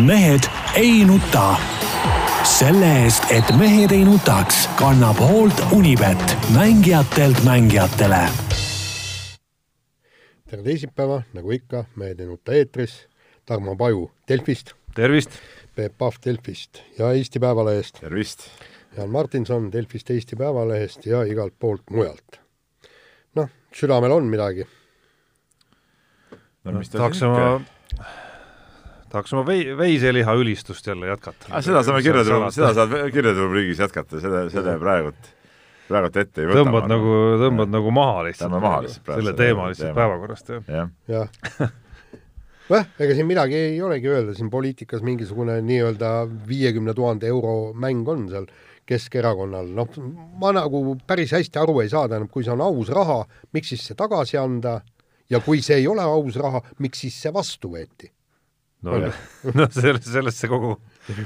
mehed ei nuta. selle eest, et mehed ei nutaks, kannab hoolt Unibet, mängijatelt mängijatele. tere teisipäeva, nagu ikka, Mehed ei nuta eetris. Tarmo Paju Delfist. tervist! Peep Pahv Delfist ja Eesti Päevalehest. tervist! Jaan Martinson Delfist, Eesti Päevalehest ja igalt poolt mujalt. noh, südamel on midagi. no, no tahaks oma tahaks oma vei-, veiseliha ülistust jälle jätkata. Ah, seda saame kirjade, seda saad kirjade rubriigis jätkata, selle, selle praegult, praegult ette ei võta. tõmbad nagu, tõmbad nagu maha lihtsalt. tõmbame maha lihtsalt praegu. selle teema lihtsalt päevakorrast, jah. jah ja. jah, ega siin midagi ei olegi öelda, siin poliitikas mingisugune nii-öelda viiekümne tuhande euro mäng on seal Keskerakonnal, noh, ma nagu päris hästi aru ei saa, tähendab, kui see on aus raha, miks siis see tagasi anda ja kui see ei ole aus raha, miks siis see vastu võeti? No, no selles, selles see kogu,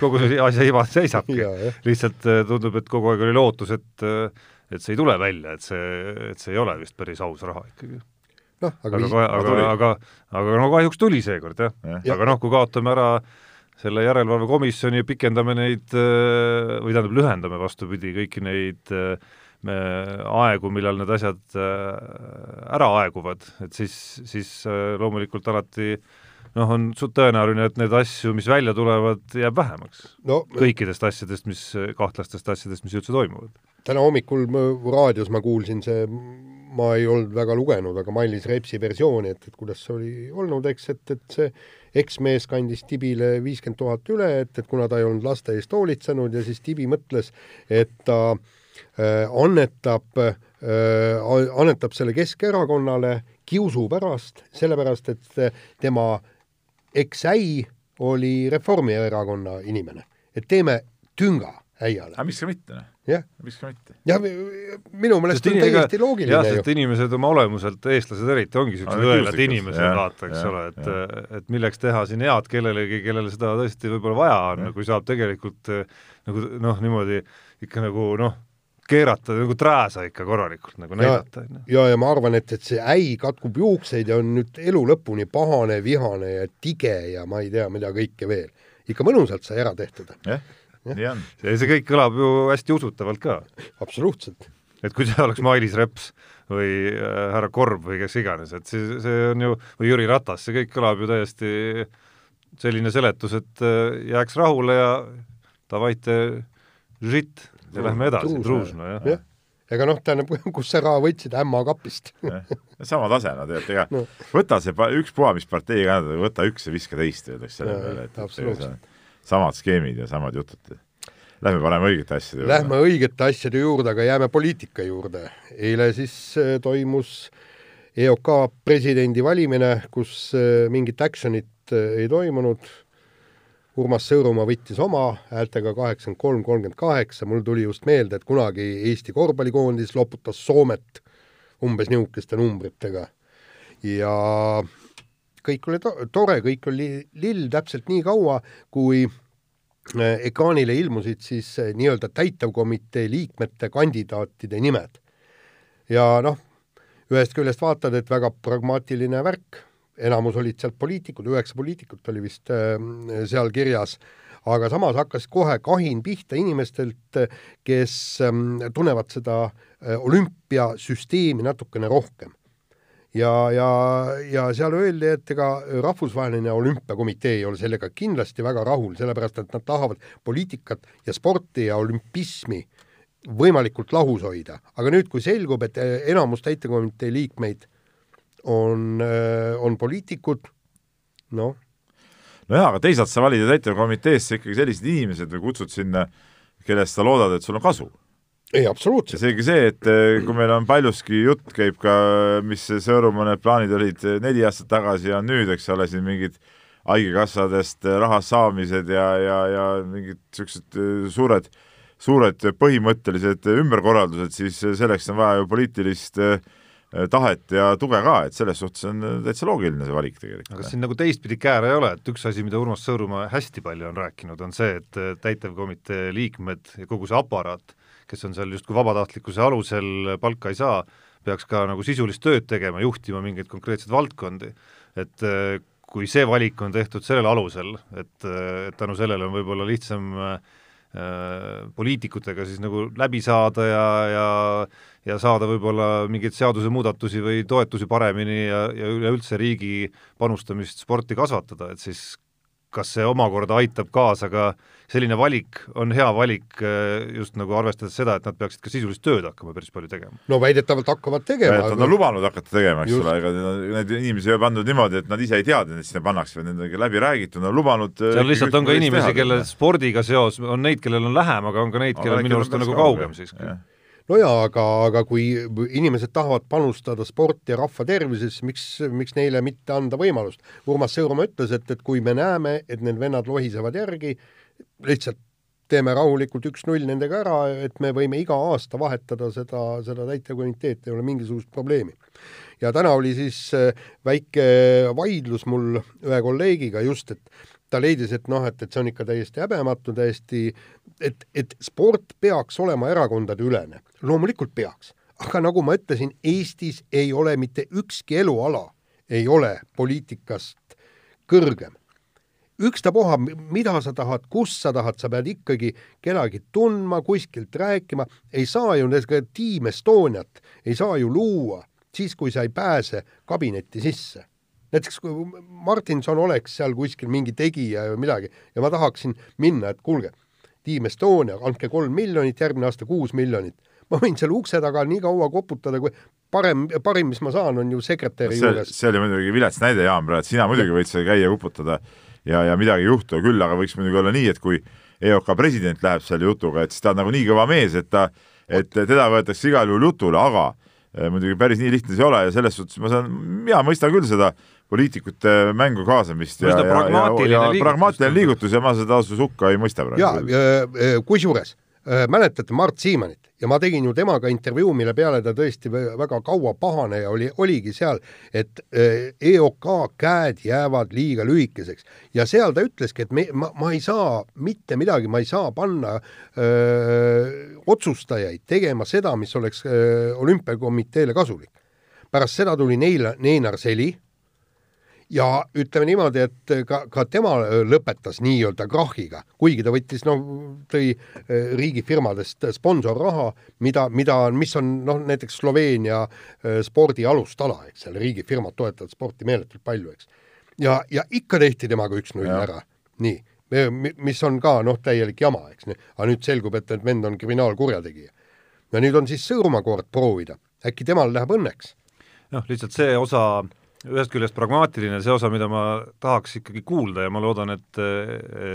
kogu see asja iva seisabki. lihtsalt äh, tundub, et kogu aeg oli lootus, et äh, et see ei tule välja, et see, et see ei ole vist päris aus raha ikkagi. noh, aga aga, aga, aga, aga, aga no kahjuks tuli seekord jah ja. ja., aga noh, kui kaotame ära selle järelevalvekomisjoni ja pikendame neid äh, või tähendab, lühendame vastupidi kõiki neid me, aegu, millal need asjad ära aeguvad, et siis, siis loomulikult alati äh, noh, on tõenäoline, et neid asju, mis välja tulevad, jääb vähemaks no,. kõikidest asjadest, mis, kahtlastest asjadest, mis üldse toimuvad. täna hommikul ma, raadios ma kuulsin see, ma ei olnud väga lugenud, aga Mailis Repsi versiooni, et, et kuidas see oli olnud, eks, et, et see eksmees kandis Tibile viiskümmend tuhat üle, et, et kuna ta ei olnud laste eest hoolitsenud ja siis Tibi mõtles, et ta äh, annetab äh, annetab selle Keskerakonnale kiusu pärast, sellepärast et tema äh, eksäi oli Reformierakonna inimene, et teeme tünga äiale. aga miks ka mitte, noh. jah. miks ka mitte. jah, minu meelest on täiesti loogiline jah, sest inimesed oma olemuselt, eestlased eriti, ongi niisugused õelad inimesed, vaata, eks ole, et, et milleks teha siin head kellelegi, kellele seda tõesti võib-olla vaja on, kui saab tegelikult nagu noh, niimoodi ikka nagu noh, keerata nagu trääsa ikka korralikult nagu näidata. ja, ja ma arvan, et, et see äi katkub juukseid ja on nüüd elu lõpuni pahane, vihane ja tige ja ma ei tea, mida kõike veel. ikka mõnusalt sai ära tehtud. jah, nii on. see, see kõik kõlab ju hästi usutavalt ka. absoluutselt. et kui see oleks Mailis Reps või äh, härra Korb või kes iganes, et see, see on ju, või Jüri Ratas, see kõik kõlab ju täiesti selline seletus, et äh, jääks rahule ja davai, žit ja lähme edasi, Truusno, jah ja. ega noh, tähendab, kust sa raha võtsid, ämma kapist sama tase, no tegelikult, ega no. võta see ükspuha, mis partei ka, võta üks ja viska teist, öeldakse selle peale, et, et samad skeemid ja samad jutud. Lähme paneme õigete asjade juurde. Lähme õigete asjade juurde, aga jääme poliitika juurde. eile siis äh, toimus EOK presidendi valimine, kus äh, mingit action'it äh, ei toimunud Urmas Sõõrumaa võttis oma häältega kaheksakümmend kolm, kolmkümmend kaheksa, mul tuli just meelde, et kunagi Eesti korvpallikoondis loputas Soomet umbes niisuguste numbritega. ja kõik oli to tore, kõik oli lill täpselt nii kaua, kui äh, ekraanile ilmusid siis äh, nii-öelda täitevkomitee liikmete kandidaatide nimed. ja noh, ühest küljest vaatad, et väga pragmaatiline värk enamus olid sealt poliitikud, üheksa poliitikut oli vist äh, seal kirjas, aga samas hakkas kohe kahin pihta inimestelt, kes ähm, tunnevad seda äh, olümpiasüsteemi natukene rohkem. ja, ja, ja seal öeldi, et ega Rahvusvaheline Olümpiakomitee ei ole sellega kindlasti väga rahul, sellepärast et nad tahavad poliitikat ja sporti ja olümpismi võimalikult lahus hoida. aga nüüd, kui selgub, et äh, enamus täitekomitee liikmeid on, äh, on poliitikud, noh. nojah, aga teisalt sa valid ju täitevkomiteesse ikkagi sellised inimesed või kutsud sinna, kellest sa loodad, et sul on kasu. ei, absoluutselt. seegi see, et äh, kui meil on paljuski jutt käib ka, mis Sõõrumaa need plaanid olid äh, neli aastat tagasi ja nüüd, eks ole, siin mingid haigekassadest raha saamised ja, ja, ja mingid niisugused suured, suured põhimõttelised ümberkorraldused, siis selleks on vaja ju poliitilist Äh, tahet ja tuge ka, et selles suhtes on äh, täitsa loogiline see valik tegelikult. aga kas siin nagu teistpidi kääre ei ole, et üks asi, mida Urmas Sõõrumaa hästi palju on rääkinud, on see, et äh, täitevkomitee liikmed ja kogu see aparaat, kes on seal justkui vabatahtlikkuse alusel palka ei saa, peaks ka nagu sisulist tööd tegema, juhtima mingeid konkreetseid valdkondi. et kui see valik on tehtud sellel alusel, et, et tänu sellele on võib-olla lihtsam äh, poliitikutega siis nagu läbi saada ja, ja ja saada võib-olla mingeid seadusemuudatusi või toetusi paremini ja, ja üleüldse riigi panustamist sporti kasvatada, et siis kas see omakorda aitab kaasa ka, selline valik on hea valik eh, just nagu arvestades seda, et nad peaksid ka sisulist tööd hakkama päris palju tegema? no väidetavalt hakkavad tegema. Nad on lubanud hakata tegema, eks ole, ega neid inimesi ei ole pandud niimoodi, et nad ise ei teadnud, et sinna pannakse, vaid nendega läbi räägitud, nad on lubanud eh, seal lihtsalt on ka inimesi, kellel spordiga seos, on neid, kellel on lähem, aga on ka neid, kellel minu arust on nagu kaugem siiski no jaa, aga, aga kui inimesed tahavad panustada sporti ja rahva tervisesse, miks, miks neile mitte anda võimalust? Urmas Sõõrumaa ütles, et, et kui me näeme, et need vennad lohisevad järgi, lihtsalt teeme rahulikult üks-null nendega ära, et me võime iga aasta vahetada seda, seda täitevkomiteed, ei ole mingisugust probleemi. ja täna oli siis äh, väike vaidlus mul ühe kolleegiga just, et ta leidis, et noh, et, et see on ikka täiesti häbematu, täiesti, et, et sport peaks olema erakondadeülene. loomulikult peaks, aga nagu ma ütlesin, Eestis ei ole mitte ükski eluala ei ole poliitikast kõrgem. ükstapuha, mida sa tahad, kus sa tahad, sa pead ikkagi kedagi tundma, kuskilt rääkima, ei saa ju Team Estoniat, ei saa ju luua siis, kui sa ei pääse kabinetti sisse näiteks kui Martinson oleks seal kuskil mingi tegija või midagi ja ma tahaksin minna, et kuulge, Team Estonia, andke kolm miljonit, järgmine aasta kuus miljonit. ma võin seal ukse taga nii kaua koputada, kui parem, parim, mis ma saan, on ju sekretäri see, juures. see oli muidugi vilets näide, Jaan, praegu, sina muidugi võid seal käia kuputada ja, ja midagi ei juhtu, küll aga võiks muidugi olla nii, et kui EOK president läheb selle jutuga, et siis ta on nagunii kõva mees, et ta, et teda võetakse igal juhul jutule, aga eh, muidugi päris nii lihtne see ei ole ja selles suhtes ma saan, mina mõistan küll seda poliitikute mängu kaasamist ja, ja, ja, ja pragmaatiline liigutus ja ma seda ausalt hukka ei mõista praegu. ja kusjuures mäletate Mart Siimanit ja ma tegin ju temaga intervjuu, mille peale ta tõesti väga kaua pahane ja oli, oligi seal, et EOK käed jäävad liiga lühikeseks ja seal ta ütleski, et me, ma, ma ei saa mitte midagi, ma ei saa panna öö, otsustajaid tegema seda, mis oleks öö, olümpiakomiteele kasulik. pärast seda tuli Neil, Neinar Seli ja ütleme niimoodi, et ka, ka tema lõpetas nii-öelda krahhiga, kuigi ta võttis, noh, tõi eh, riigifirmadest sponsorraha, mida, mida, mis on noh, näiteks Sloveenia spordi alustala, eks. Seal riigifirmad toetavad sporti meeletult palju, eks. ja, ja ikka tehti temaga üks-null ära, nii, mis on ka noh, täielik jama, eks, aga nüüd selgub, et, et vend on kriminaalkurjategija. ja nüüd on siis Sõõrumaa kord proovida, äkki temal läheb õnneks. noh, lihtsalt see osa ühest küljest pragmaatiline, see osa, mida ma tahaks ikkagi kuulda ja ma loodan, et,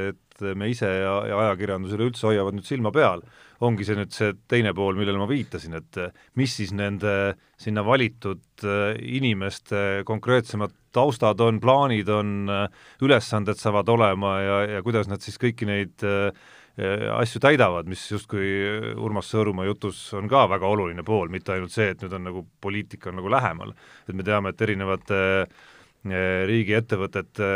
et me ise ja, ja ajakirjandus üleüldse hoiavad nüüd silma peal, ongi see nüüd see teine pool, millele ma viitasin, et mis siis nende sinna valitud inimeste konkreetsemad taustad on, plaanid on, ülesanded saavad olema ja, ja kuidas nad siis kõiki neid äh, asju täidavad, mis justkui Urmas Sõõrumaa jutus on ka väga oluline pool, mitte ainult see, et nüüd on nagu poliitika on nagu lähemal. et me teame, et erinevate eh, riigiettevõtete,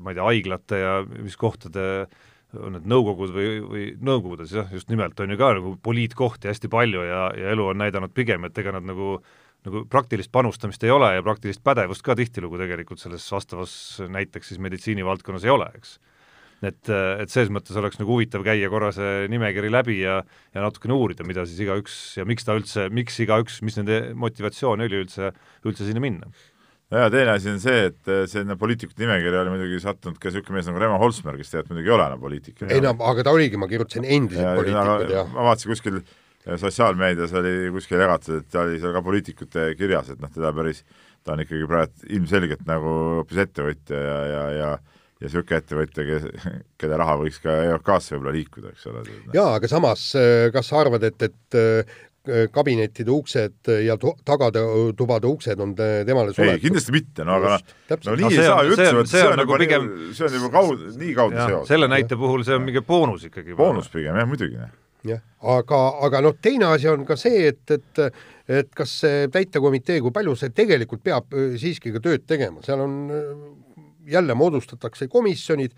ma ei tea, haiglate ja mis kohtade on need nõukogud või, või nõukogudes jah, just nimelt, on ju ka nagu poliitkohti hästi palju ja, ja elu on näidanud pigem, et ega nad nagu nagu praktilist panustamist ei ole ja praktilist pädevust ka tihtilugu tegelikult selles vastavas näiteks siis meditsiinivaldkonnas ei ole, eks et, et selles mõttes oleks nagu huvitav käia korra see nimekiri läbi ja ja natukene uurida, mida siis igaüks ja miks ta üldse, miks igaüks, mis nende motivatsioon oli üldse, üldse sinna minna ja teine asi on see, et sinna poliitikute nimekirja oli muidugi sattunud ka niisugune mees nagu Remo Holsmer, kes tegelikult muidugi ei ole enam poliitik. ei no aga ta oligi, ma kirjutasin endised poliitikud, jah. ma vaatasin kuskil sotsiaalmeedias oli kuskil jagatud, et ta oli seal ka poliitikute kirjas, et noh, teda päris, ta on ikkagi praegu ilmselgelt nagu hoopis ettevõtja ja, ja, ja ja niisugune ettevõtja, kes, kelle raha võiks ka EOK-sse võib-olla liikuda, eks ole. jaa, aga samas, äh, kas sa arvad, et, et äh, kabinettide uksed ja tagatubade uksed on temale suletud? ei, kindlasti mitte, no aga noh, no nii no, ei saa ju üldse võtta, see on nagu pigem see on juba kaud, nii kaudne seos. selle näite puhul see on mingi boonus ikkagi. boonus pigem, jah, muidugi. jah, aga, aga noh, teine asi on ka see, et, et et kas see täitekomitee, kui palju see tegelikult peab äh, siiski ka tööd tegema, seal on jälle moodustatakse komisjonid,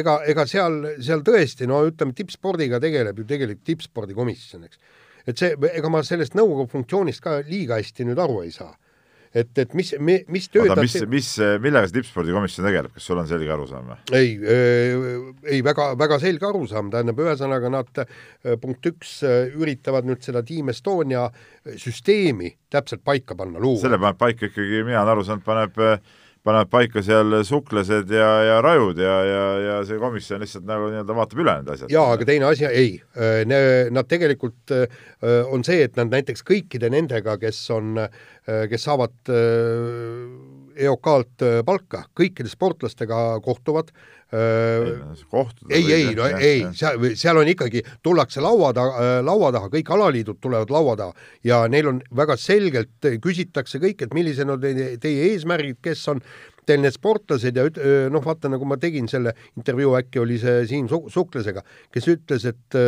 ega, ega seal, seal tõesti, no ütleme, tippspordiga tegeleb ju tegelikult tippspordikomisjon, eks. et see, ega ma sellest nõukogu funktsioonist ka liiga hästi nüüd aru ei saa. et, et mis, mis tööd oota, mis, mis, millega see tippspordikomisjon tegeleb, kas sul on selge arusaam või? ei, ei väga, väga selge arusaam, tähendab, ühesõnaga nad punkt üks üritavad nüüd seda Team Estonia süsteemi täpselt paika panna, luua. selle paneb paika ikkagi, mina olen aru saanud, paneb panevad paika seal suklased ja, ja rajud ja, ja, ja see komisjon lihtsalt nagu nii-öelda vaatab üle need asjad. jaa, aga teine asi, ei, nad tegelikult on see, et nad näiteks kõikide nendega, kes on, kes saavad EOK-lt palka, kõikide sportlastega kohtuvad kohtuda ei, ei, no jah, ei, seal, seal on ikkagi, tullakse laua taha, laua taha, kõik alaliidud tulevad laua taha. Ja neil on väga selgelt, küsitakse kõik, et millised on teie, teie eesmärgid, kes on teil need sportlased ja noh, vaata, nagu ma tegin selle intervjuu, äkki oli see Siim Suklasega, kes ütles, et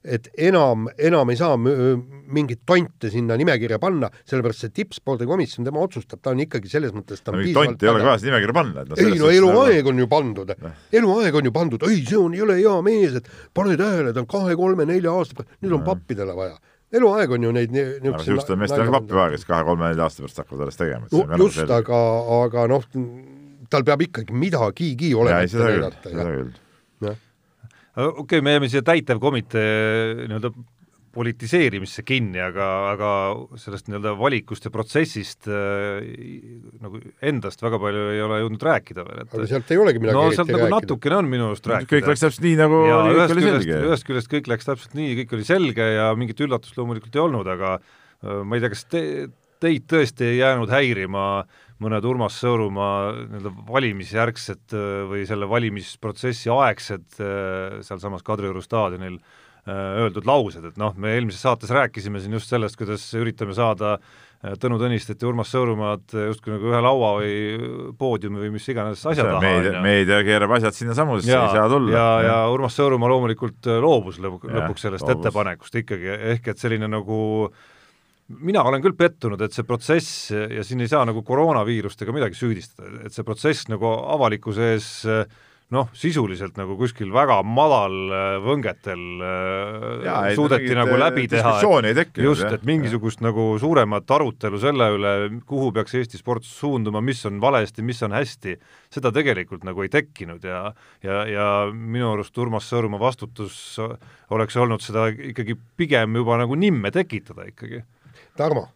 et enam, enam ei saa mingit tonte sinna nimekirja panna, sellepärast see tippspordikomisjon, tema otsustab, ta on ikkagi selles mõttes ta on no, tonti ei ole ka vaja nimekirja panna. No, ei no eluaeg nagu... on ju pandud, eluaeg on ju pandud, ei, see on jõle hea mees, et pane tähele, ta on kahe-kolme-nelja aasta pealt, nüüd on pappidele vaja eluaeg on ju neid niisuguseid aga niisugustel meestel on pappi vaja, kes kahe-kolme-nelja aasta pärast hakkavad alles tegema. just, aga, aga noh, tal peab ikkagi midagigi olema. seda küll, seda küll. okei okay,, me jääme siia täitevkomitee nii-öelda politiseerimisse kinni, aga, aga sellest nii-öelda valikust ja protsessist äh, nagu endast väga palju ei ole jõudnud rääkida veel, et aga sealt ei olegi midagi no sealt nagu rääkida. natukene on minu arust rääkida. kõik läks täpselt nii, nagu ja kõik oli selge. ühest küljest kõik läks täpselt nii, kõik oli selge ja mingit üllatust loomulikult ei olnud, aga äh, ma ei tea, kas te, teid tõesti ei jäänud häirima mõned Urmas Sõõrumaa nii-öelda valimisjärgsed äh, või selle valimisprotsessi aegsed äh, sealsamas Kadrioru staadionil Äh, öeldud laused, et noh, me eelmises saates rääkisime siin just sellest, kuidas üritame saada äh, Tõnu Tõnistet ja Urmas Sõõrumaad justkui nagu ühe laua või poodiumi või mis iganes asja taha. meedia, meedia keerab asjad sinnasamusesse, ei saa tulla. ja, ja Urmas Sõõrumaa loomulikult äh, loobus lõp lõpuks sellest loobus. ettepanekust ikkagi, ehk et selline nagu mina olen küll pettunud, et see protsess ja siin ei saa nagu koroonaviirust ega midagi süüdistada, et see protsess nagu avalikkuse ees äh, noh, sisuliselt nagu kuskil väga madal äh, võngetel äh, ja, suudeti nagu äh, läbi teha, just, et mingisugust ja. nagu suuremat arutelu selle üle, kuhu peaks Eesti sport suunduma, mis on valesti, mis on hästi, seda tegelikult nagu ei tekkinud ja ja, ja minu arust Urmas Sõõrumaa vastutus oleks olnud seda ikkagi pigem juba nagu nimme tekitada ikkagi. Tarmo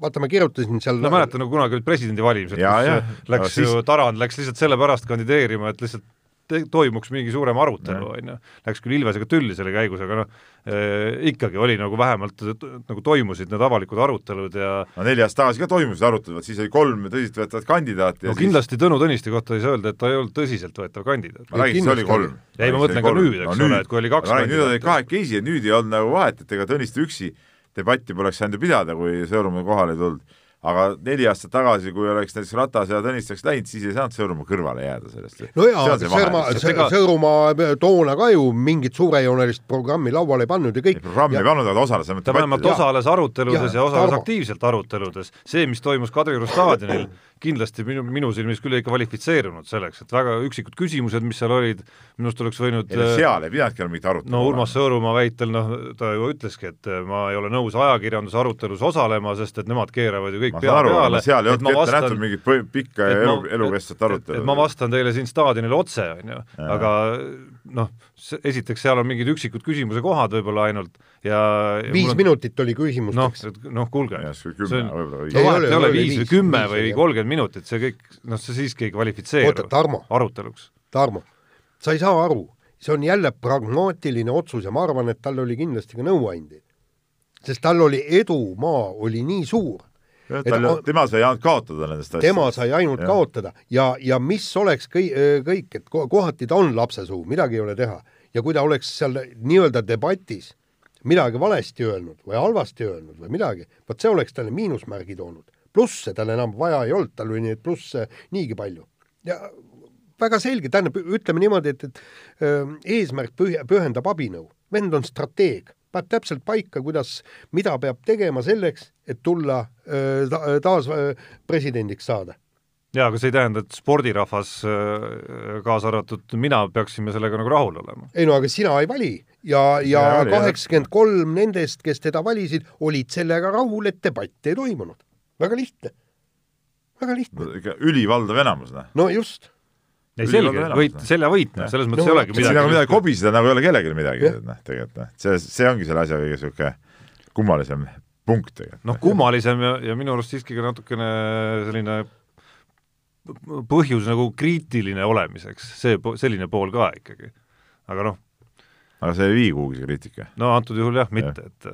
vaata, ma kirjutasin seal no mäletan, nagu kunagi olid presidendivalimised, kus ja. läks no, ju siis... Tarand läks lihtsalt sellepärast kandideerima, et lihtsalt toimuks mingi suurem arutelu, on ju. Läks küll Ilvesega tülli selle käigus, aga noh eh,, ikkagi oli nagu vähemalt nagu toimusid need avalikud arutelud ja no neli aastat tagasi ka toimusid arutelud, siis oli kolm tõsiseltvõetavat kandidaati no kindlasti siis... Tõnu Tõniste kohta ei saa öelda, et ta ei olnud tõsiseltvõetav kandidaat. ma räägin, siis oli kolm. ei, ma mõtlen ka nüüd, eks no, ole, et kui oli kaks kandidaati. nüüd olid kahekesi ja nüüd ei olnud nagu vahet, et ega Tõniste üksi debatti poleks saanud ju pidada, kui Sõõrumaa kohale ei tulnud aga neli aastat tagasi, kui oleks näiteks Ratas ja Tõniste oleks läinud, siis ei saanud Sõõrumaa kõrvale jääda sellest. no jaa, Sõõrumaa, Sõõrumaa toona ka ju mingit suurejoonelist programmi lauale ei pannud ja kõik. programmi ei pannud, aga osales. ta vähemalt osales aruteludes ja, ja osales aktiivselt aruteludes. see, mis toimus Kadrioru staadionil, kindlasti minu, minu silmis küll ei kvalifitseerunud selleks, et väga üksikud küsimused, mis seal olid, minu arust oleks võinud ei, seal ei pidanudki olema mingit arutelu. no Urmas Sõõrumaa väitel, noh, ta ju ütleski, et ma ei ole nõus ajakirjanduse arutelus osalema, sest et nemad keeravad ju kõik kõik pea peale. seal ei olnud ette vastan, nähtud mingit pikka ja elu, elukestvat arutelu. et ma vastan teile siin staadionil otse, on ju, aga noh, esiteks seal on mingid üksikud küsimuse kohad võib-olla ainult ja viis on... minutit oli küsimusteks. noh, noh kuulge, see on, no vahet ei ole viis või kümme või kolmkümmend minutit, see kõik, noh, see siiski ei kvalifitseeru aruteluks. Tarmo, sa ei saa aru, see on jälle pragmaatiline otsus ja ma arvan, et tal oli kindlasti ka nõuandjaid. sest tal oli edumaa oli nii suur tal, tema sai ainult kaotada nendest asjadest. tema sai ainult ja. kaotada ja, ja mis oleks kõik, kõik, et kohati ta on lapsesuu, midagi ei ole teha. ja kui ta oleks seal nii-öelda debatis midagi valesti öelnud või halvasti öelnud või midagi, vot see oleks talle miinusmärgi toonud. plusse tal enam vaja ei olnud, tal oli neid plusse niigi palju. ja väga selge, tähendab, ütleme niimoodi, et, et öö, eesmärk pühendab abinõu. vend on strateeg paneb täpselt paika, kuidas, mida peab tegema selleks, et tulla ta, taas presidendiks saada. jaa, aga see ei tähenda, et spordirahvas, kaasa arvatud mina, peaksime sellega nagu rahul olema. ei no aga sina ei vali ja, ja kaheksakümmend kolm nendest, kes teda valisid, olid sellega rahul, et debatti ei toimunud. väga lihtne väga lihtne. ikka ülivaldav enamus, noh. no just. Ei selge, võit, seljavõit, noh, selles mõttes no, ei olegi midagi. nagu midagi kobiseda nagu ei ole kellelgi midagi, noh, tegelikult noh, see, see ongi selle asja kõige niisugune kummalisem punkt tegelikult. noh, kummalisem ja, ja minu arust siiski ka natukene selline põhjus nagu kriitiline olemiseks, see, selline pool ka ikkagi. aga noh. aga see ei vii kuhugi, see kriitika? no antud juhul jah, mitte, et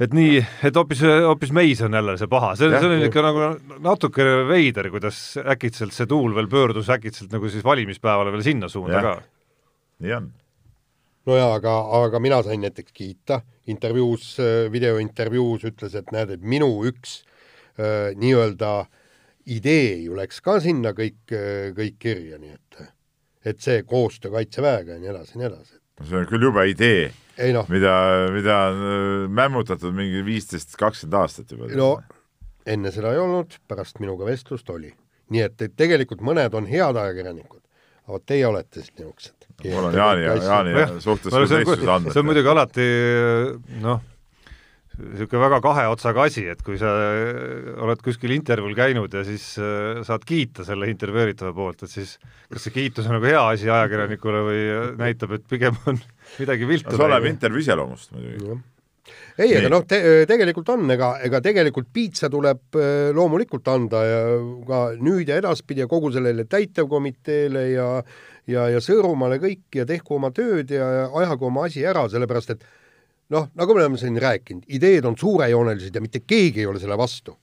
et nii, et hoopis, hoopis meis on jälle see paha, see, see on ikka nagu natuke veider, kuidas äkitselt see tuul veel pöördus äkitselt nagu siis valimispäevale veel sinna suunda ja. ka. nii on. no jaa, aga, aga mina sain näiteks kiita, intervjuus, videointervjuus ütles, et näed, et minu üks äh, nii-öelda idee ju läks ka sinna kõik, kõik kirja, nii et et see koostöö Kaitseväega ja nii edasi ja nii edasi. See on küll jube idee no. mida, mida on äh, mämmutatud mingi viisteist, kakskümmend aastat juba. no enne seda ei olnud, pärast minuga vestlust oli. nii et, et tegelikult mõned on head ajakirjanikud, aga teie olete siis niisugused. mul on Jaani, Jaani suhtes küll teistsugused andmed. see on muidugi alati noh niisugune väga kahe otsaga asi, et kui sa oled kuskil intervjuul käinud ja siis äh, saad kiita selle intervjueeritava poolt, et siis kas see kiitus on nagu hea asi ajakirjanikule või näitab, et pigem on midagi viltu no,. see oleneb intervjuu iseloomust muidugi. ei, aga noh te,, tegelikult on, ega, ega tegelikult piitsa tuleb äh, loomulikult anda ja ka nüüd ja edaspidi ja kogu sellele täitevkomiteele ja ja, ja Sõõrumaale kõik ja tehku oma tööd ja ajagu oma asi ära, sellepärast et noh, nagu me oleme siin rääkinud, ideed on suurejoonelised ja mitte keegi ei ole selle vastu.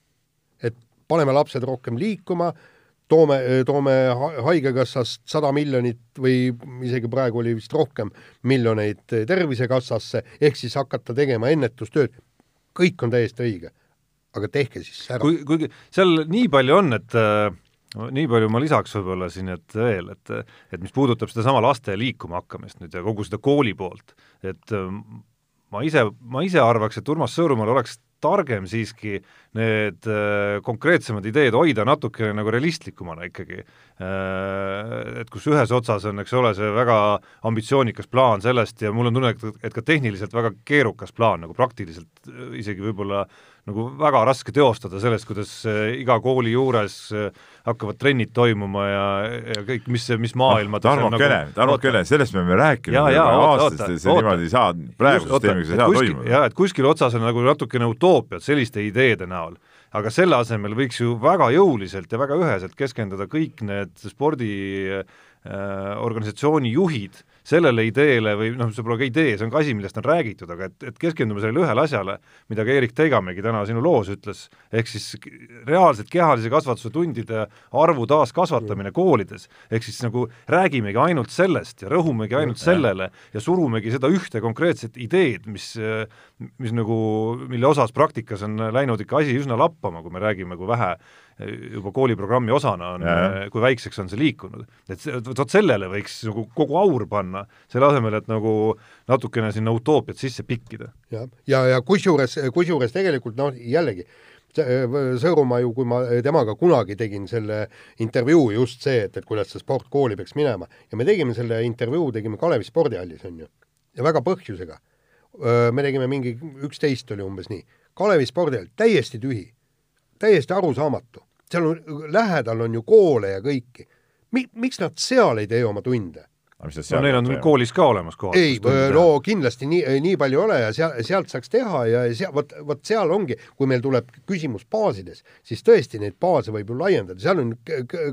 et paneme lapsed rohkem liikuma, toome, toome Haigekassast sada miljonit või isegi praegu oli vist rohkem miljoneid Tervisekassasse, ehk siis hakata tegema ennetustööd, kõik on täiesti õige. aga tehke siis ära. kui, kuigi seal nii palju on, et äh, nii palju ma lisaks võib-olla siin, et veel, et et mis puudutab sedasama laste liikuma hakkamist nüüd ja kogu seda kooli poolt, et ma ise, ma ise arvaks, et Urmas Sõõrumaal oleks targem siiski need äh, konkreetsemad ideed hoida natukene nagu realistlikumana ikkagi. Äh, et kus ühes otsas on, eks ole, see väga ambitsioonikas plaan sellest ja mul on tunne, et, ka tehniliselt väga keerukas plaan, nagu praktiliselt äh, isegi võib-olla nagu väga raske teostada sellest, kuidas iga kooli juures hakkavad trennid toimuma ja, ja kõik, mis, mis maailma Tarmo Kene nagu,, Tarmo Kene, sellest me oleme rääkinud juba aastast, et see niimoodi ei saa, praeguse süsteemiga see ei saa toimuda. jaa, et kuskil otsas on nagu natukene utoopiat selliste ideede näol. Aga selle asemel võiks ju väga jõuliselt ja väga üheselt keskenduda kõik need spordi äh, organisatsiooni juhid sellele ideele või noh, see pole ka idee, see on ka asi, millest on räägitud, aga et, et keskendume sellele ühele asjale, mida ka Erik Teigamägi täna sinu loos ütles, ehk siis reaalselt kehalise kasvatuse tundide arvu taaskasvatamine koolides, ehk siis nagu räägimegi ainult sellest ja rõhumegi ainult sellele ja surumegi seda ühte konkreetset ideed, mis, mis nagu, mille osas praktikas on läinud ikka asi üsna lappama, kui me räägime, kui vähe juba kooliprogrammi osana on, kui väikseks on see liikunud. et vot sellele võiks nagu kogu aur panna, selle asemel, et nagu natukene sinna utoopiat sisse pikkida. ja, ja, ja kusjuures, kusjuures tegelikult noh, jällegi, Sõõrumaa ju, kui ma temaga kunagi tegin selle intervjuu, just see, et, et kuidas see sport kooli peaks minema ja me tegime selle intervjuu, tegime Kalevi spordihallis, on ju, ja väga põhjusega. me tegime mingi, üksteist oli umbes nii, Kalevi spordihall täiesti tühi täiesti arusaamatu. seal on, lähedal on ju koole ja kõiki. Mi-, miks nad seal ei tee oma tunde? no neil on koolis ka olemas kohad. ei, no kindlasti nii, nii palju ei ole ja seal, sealt saaks teha ja seal, vot, vot seal ongi, kui meil tuleb küsimus baasides, siis tõesti neid baase võib ju laiendada, seal on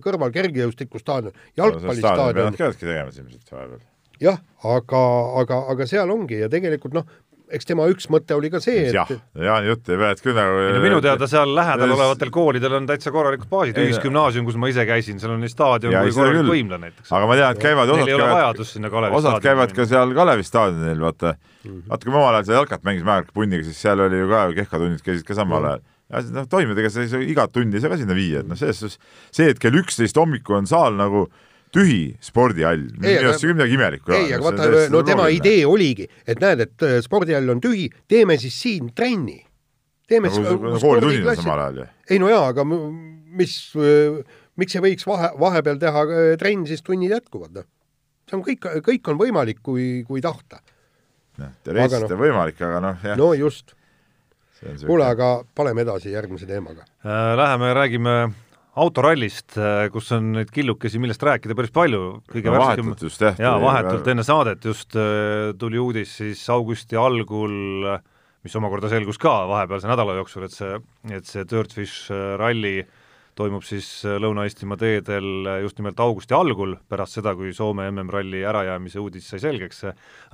kõrval kergejõustikustaadion, jalgpallistaadion. peavadki tegema ilmselt vahepeal. jah, aga, aga, aga seal ongi ja tegelikult noh, eks tema üks mõte oli ka see, et jah, Jaani jutt ei mäleta küll nagu no minu teada seal lähedal olevatel koolidel on täitsa korralikud baasid, ühisgümnaasium, kus ma ise käisin, seal on nii staadion kui korralik võimla näiteks. aga ma tean, et käivad osad käivad, osad käivad ka seal Kalevi staadionil, vaata. Mm -hmm. vaata, kui me omal ajal seal jalkat mängisime aeg punniga, siis seal oli ju ka kehkatunnid käisid ka samal ajal. Ja noh, toimib, ega sa igat tundi ei saa ka sinna viia, et noh, selles suhtes see, et kell üksteist hommikul on saal nagu tühi spordihall, minu arust see küll midagi imelikku ei, aga vaata, no tema loogiline. idee oligi, et näed, et äh, spordihall on tühi, teeme siis siin trenni. teeme nagu koolitunnid on samal ajal ju. ei no jaa, aga mis, äh, miks ei võiks vahe, vahepeal teha äh, trenn, siis tunnid jätkuvad, noh. see on kõik, kõik on võimalik, kui, kui tahta. noh, teoreetiliselt on no. võimalik, aga noh, jah. no just. kuule, aga paneme edasi järgmise teemaga äh,. Läheme räägime autorallist, kus on neid killukesi, millest rääkida päris palju, kõige no, värskem just jah. jaa, vahetult enne saadet just tuli uudis siis augusti algul, mis omakorda selgus ka vahepealse nädala jooksul, et see, et see Dirtfish ralli äh, toimub siis äh, Lõuna-Eestimaa teedel äh, just nimelt augusti algul, pärast seda, kui Soome MM-ralli ärajäämise uudis sai selgeks,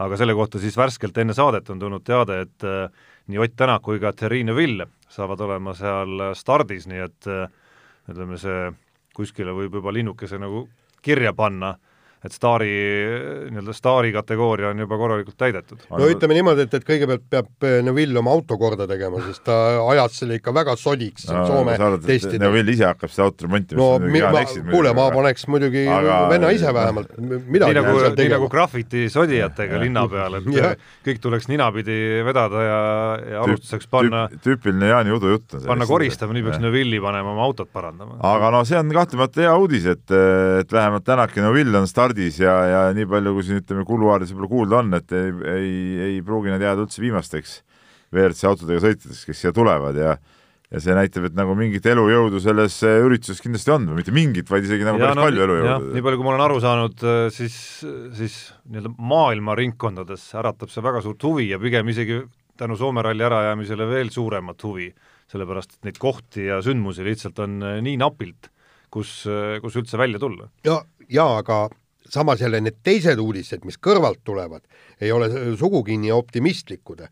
aga selle kohta siis värskelt enne saadet on tulnud teade, et äh, nii Ott Tänak kui ka Terrine Vill saavad olema seal stardis, nii et ütleme, see kuskile võib juba linnukese nagu kirja panna et staari, nii-öelda staari kategooria on juba korralikult täidetud. no ütleme niimoodi, et, et kõigepealt peab eh, Neville oma auto korda tegema, sest ta ajas selle ikka väga sodiks no, Soome testidel. Neville ise hakkab seda autot remontima. no mi, ma, kuule, ma paneks muidugi aga... venna ise vähemalt midagi nii nagu, nii nagu graffiti sodijatega linna peal, et ja. kõik tuleks ninapidi vedada ja, ja alustuseks panna tüüp, tüüpiline Jaani udujutt on see. panna koristama, nii peaks Neville'i panema oma autot parandama. aga no see on kahtlemata hea uudis, et, et vähemalt Tänak ja Neville on stardis stardis ja, ja nii palju, kui siin ütleme, kuluaarides võib-olla kuulda on, et ei, ei, ei pruugi nad jääda üldse viimasteks WRC autodega sõitjateks, kes siia tulevad ja ja see näitab, et nagu mingit elujõudu selles ürituses kindlasti on või mitte mingit, vaid isegi nagu ja, päris no, palju elujõudu. nii palju, kui ma olen aru saanud, siis, siis nii-öelda maailma ringkondades äratab see väga suurt huvi ja pigem isegi tänu Soome ralli ärajäämisele veel suuremat huvi, sellepärast et neid kohti ja sündmusi lihtsalt on nii napilt, kus, kus üldse välja tulla. ja, ja aga samas jälle need teised uudised, mis kõrvalt tulevad, ei ole sugugi nii optimistlikud,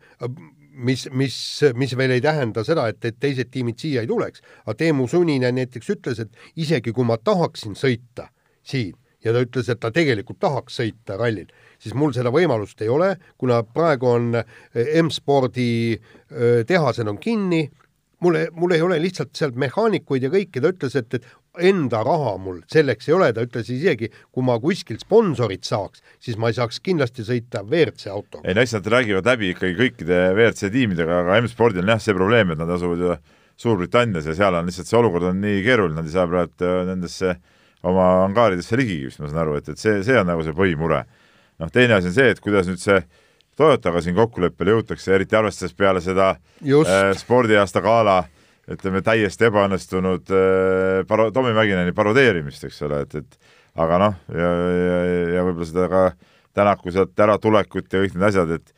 mis, mis, mis veel ei tähenda seda, et, et teised tiimid siia ei tuleks. aga Teemu Suninen näiteks ütles, et isegi kui ma tahaksin sõita siin ja ta ütles, et ta tegelikult tahaks sõita rallil, siis mul seda võimalust ei ole, kuna praegu on M-spordi tehased on kinni, mul, mul ei ole lihtsalt sealt mehaanikuid ja kõike, ta ütles, et, et enda raha mul selleks ei ole, ta ütles isegi, kui ma kuskilt sponsorit saaks, siis ma ei saaks kindlasti sõita WRC autoga. ei no eks nad räägivad läbi ikkagi kõikide WRC tiimidega, aga M-spordil on jah see probleem, et nad asuvad ju Suurbritannias ja seal on lihtsalt see olukord on nii keeruline, nad ei saa praegu äh, nendesse oma angaaridesse ligigi, vist ma saan aru, et, et see, see on nagu see põhimure. noh, teine asi on see, et kuidas nüüd see Toyotaga siin kokkuleppele jõutakse, eriti arvestades peale seda äh, spordiaasta gala äh, ütleme, täiesti ebaõnnestunud äh, paro-, Tommy Mäkineni parodeerimist, eks ole, et, et aga noh, ja, ja, ja võib-olla seda ka Tänaku sealt äratulekut ja kõik need asjad, et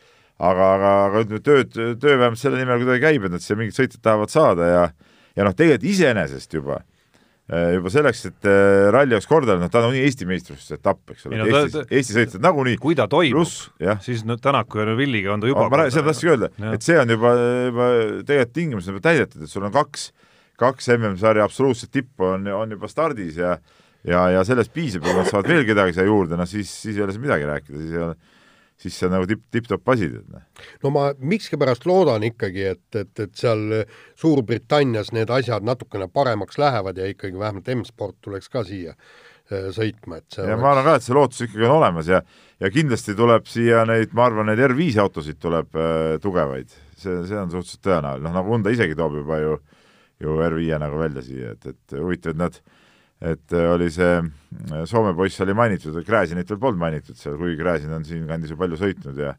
aga, aga, aga ütleme, tööd, töö vähemalt selle nimel kuidagi käib, et nad siia mingid sõitjad tahavad saada ja ja noh, tegelikult iseenesest juba juba selleks, et äh, ralli oleks korda, noh, ta on Eesti meistrivõistluse etapp, eks ole, Eestis, Eesti sõitjad nagunii. kui ta toimub, siis no Tänaku ja Villiga on ta juba ma seda tahtsingi öelda, et see on juba, juba tegelikult tingimused juba täidetud, et sul on kaks, kaks MM-sarja absoluutset tippu on, on juba stardis ja ja, ja sellest piisab ja nad saavad veel kedagi siia juurde, noh siis, siis ei ole siin midagi rääkida, siis ei ole siis see on nagu tipp, tipp-topp asi. Noh. no ma miskipärast loodan ikkagi, et, et, et seal Suurbritannias need asjad natukene paremaks lähevad ja ikkagi vähemalt M-sport tuleks ka siia äh, sõitma, et see ja oleks... ma arvan ka, et see lootus ikkagi on olemas ja ja kindlasti tuleb siia neid, ma arvan, neid R5 autosid tuleb äh, tugevaid, see, see on suhteliselt tõenäoline, noh nagu Honda isegi toob juba ju ju R5 nagu välja siia, et, et huvitav, et nad et äh, oli see äh, Soome poiss oli mainitud, Gräzinit veel polnud mainitud seal, kuigi Gräzin on siinkandis ju palju sõitnud ja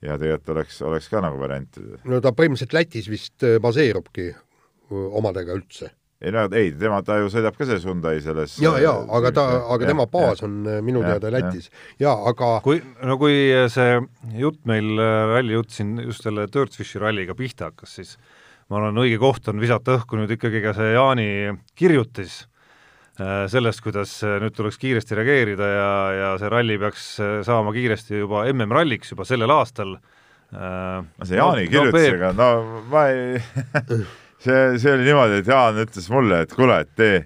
ja tegelikult oleks, oleks ka nagu variant. no ta põhimõtteliselt Lätis vist äh, baseerubki omadega üldse. ei no ei, tema, ta ju sõidab ka selles Hyundai selles ja, ja aga ta, aga ja, tema baas ja, on minu ja, teada Lätis. ja aga kui, no kui see jutt meil, ralli jutt siin just selle Dirtfishi ralliga pihta hakkas, siis ma arvan, õige koht on visata õhku nüüd ikkagi ka see Jaani kirjutis sellest, kuidas äh, nüüd tuleks kiiresti reageerida ja, ja see ralli peaks äh, saama kiiresti juba MM-ralliks juba sellel aastal. no see Jaani no, kirjutisega, no ma ei see, see oli niimoodi, et Jaan ütles mulle, et kuule, et tee,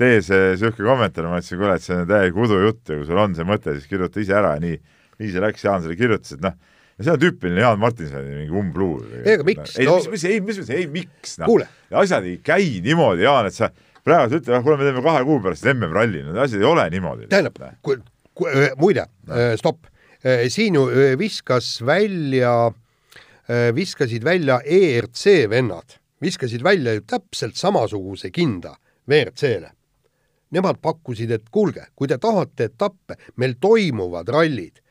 tee see niisugune kommentaar, ma ütlesin, kuule, et see on täielik udujutt ja kui sul on see mõte, siis kirjuta ise ära ja nii, nii see läks, Jaan selle kirjutas, et noh, ja see on tüüpiline Jaan Martinsoni mingi umbluu. ei, aga miks? ei no,, mis, mis, ei, mis, ei, miks, noh. asjad ei käi niimoodi, Jaan, et sa praegu ütleme, ah, kuule, me teeme kahe kuu pärast MM-ralli, need asjad ei ole niimoodi. tähendab, muide no., stopp, siin ju viskas välja, viskasid välja ERC vennad, viskasid välja ju täpselt samasuguse kinda WRC-le. Nemad pakkusid, et kuulge, kui te tahate etappe, meil toimuvad rallid,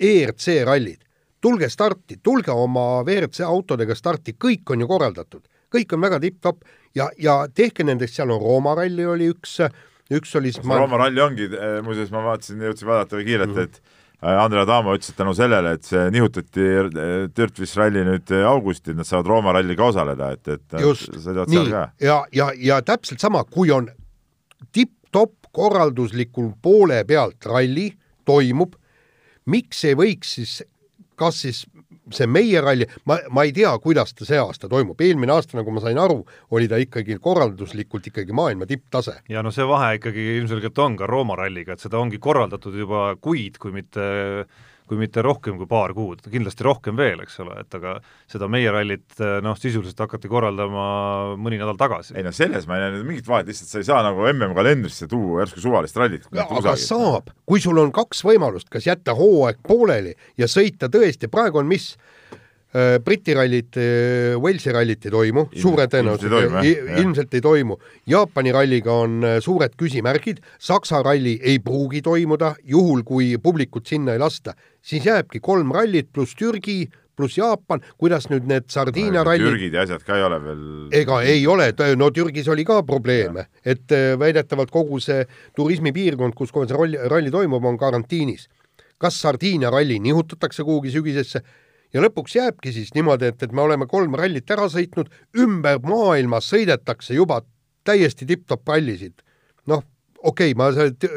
ERC rallid, tulge starti, tulge oma WRC autodega starti, kõik on ju korraldatud kõik on väga tipp-topp ja, ja tehke nendest, seal on Rooma ralli oli üks, üks oli ma... Rooma ralli ongi, eh, muuseas ma vaatasin, jõudsin vaadata kiirelt mm, -hmm. et eh, Andre Adamo ütles, et tänu sellele, et see nihutati eh, Dirtfish ralli nüüd augusti, et nad saavad Rooma ralliga osaleda, et, et just, nii, ja, ja, ja täpselt sama, kui on tipp-topp korralduslikul poole pealt ralli toimub, miks ei võiks siis kas siis see meie ralli, ma, ma ei tea, kuidas ta see aasta toimub, eelmine aasta, nagu ma sain aru, oli ta ikkagi korralduslikult ikkagi maailma tipptase. ja no see vahe ikkagi ilmselgelt on ka Rooma ralliga, et seda ongi korraldatud juba kuid, kui mitte kui mitte rohkem kui paar kuud, kindlasti rohkem veel, eks ole, et aga seda meie rallit noh, sisuliselt hakati korraldama mõni nädal tagasi. ei no selles ma ei näe mingit vahet, lihtsalt sa ei saa nagu MM-kalendrisse tuua järsku suvalist rallit. aga saab, kui sul on kaks võimalust, kas jätta hooaeg pooleli ja sõita tõesti, praegu on mis Briti rallit, äh, Walesi rallit ei toimu, suure tõenäosusega ilmselt ei toimu. Jaapani ralliga on äh, suured küsimärgid, Saksa ralli ei pruugi toimuda, juhul kui publikut sinna ei lasta, siis jääbki kolm rallit pluss Türgi pluss Jaapan, kuidas nüüd need Sardiinia no, rallid Türgid ja asjad ka ei ole veel ega ei ole, no Türgis oli ka probleeme, et väidetavalt kogu see turismipiirkond, kus kogu see ralli, ralli toimub, on karantiinis. kas Sardiinia ralli nihutatakse kuhugi sügisesse, ja lõpuks jääbki siis niimoodi, et, et me oleme kolm rallit ära sõitnud, ümber maailma sõidetakse juba täiesti tipp-topp rallisid. noh, okei okay,, ma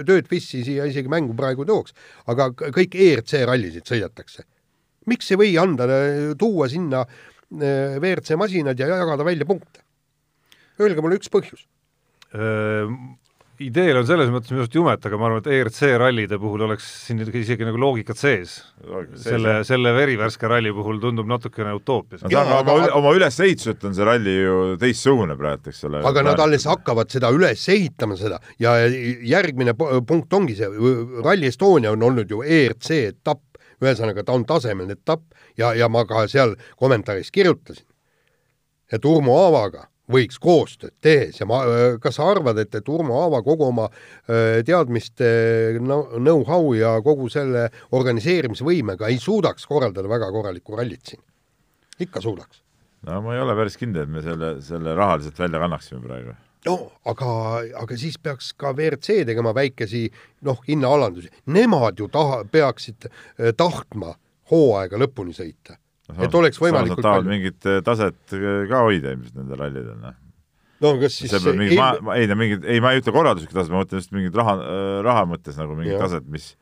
tööd Fissi siia isegi mängu praegu tooks, aga kõik ERC rallisid sõidetakse. miks ei või anda, tuua sinna äh, WRC masinad ja jagada välja punkte? Öelge mulle üks põhjus ideel on selles mõttes minu arust jumet, aga ma arvan, et ERC rallide puhul oleks siin isegi nagu loogikat sees. selle, selle verivärske ralli puhul tundub natukene utoopia. no aga, aga oma, oma ülesehituselt on see ralli ju teistsugune praegu, eks ole. aga praegu. nad alles hakkavad seda üles ehitama, seda, ja järgmine punkt ongi see, Rally Estonia on olnud ju ERC etapp, ühesõnaga ta on tasemeline etapp ja, ja ma ka seal kommentaaris kirjutasin, et Urmo Aavaga võiks koostööd tehes ja ma, kas sa arvad, et, et Urmo Aava kogu oma teadmiste know-how ja kogu selle organiseerimisvõimega ei suudaks korraldada väga korralikku rallit siin? ikka suudaks. no ma ei ole päris kindel, et me selle, selle rahaliselt välja kannaksime praegu. no aga, aga siis peaks ka WRC tegema väikesi noh, hinnaalandusi, nemad ju taha, peaksid tahtma hooaega lõpuni sõita et oleks võimalikult palju. mingit eh, taset ka hoida ilmselt nendel rallidel, noh. no kas siis see mingid, ma, ma, ei no mingid, ei ma ei ütle korralduslikku taset, ma mõtlen just mingit raha, eh, raha mõttes nagu mingit taset, mis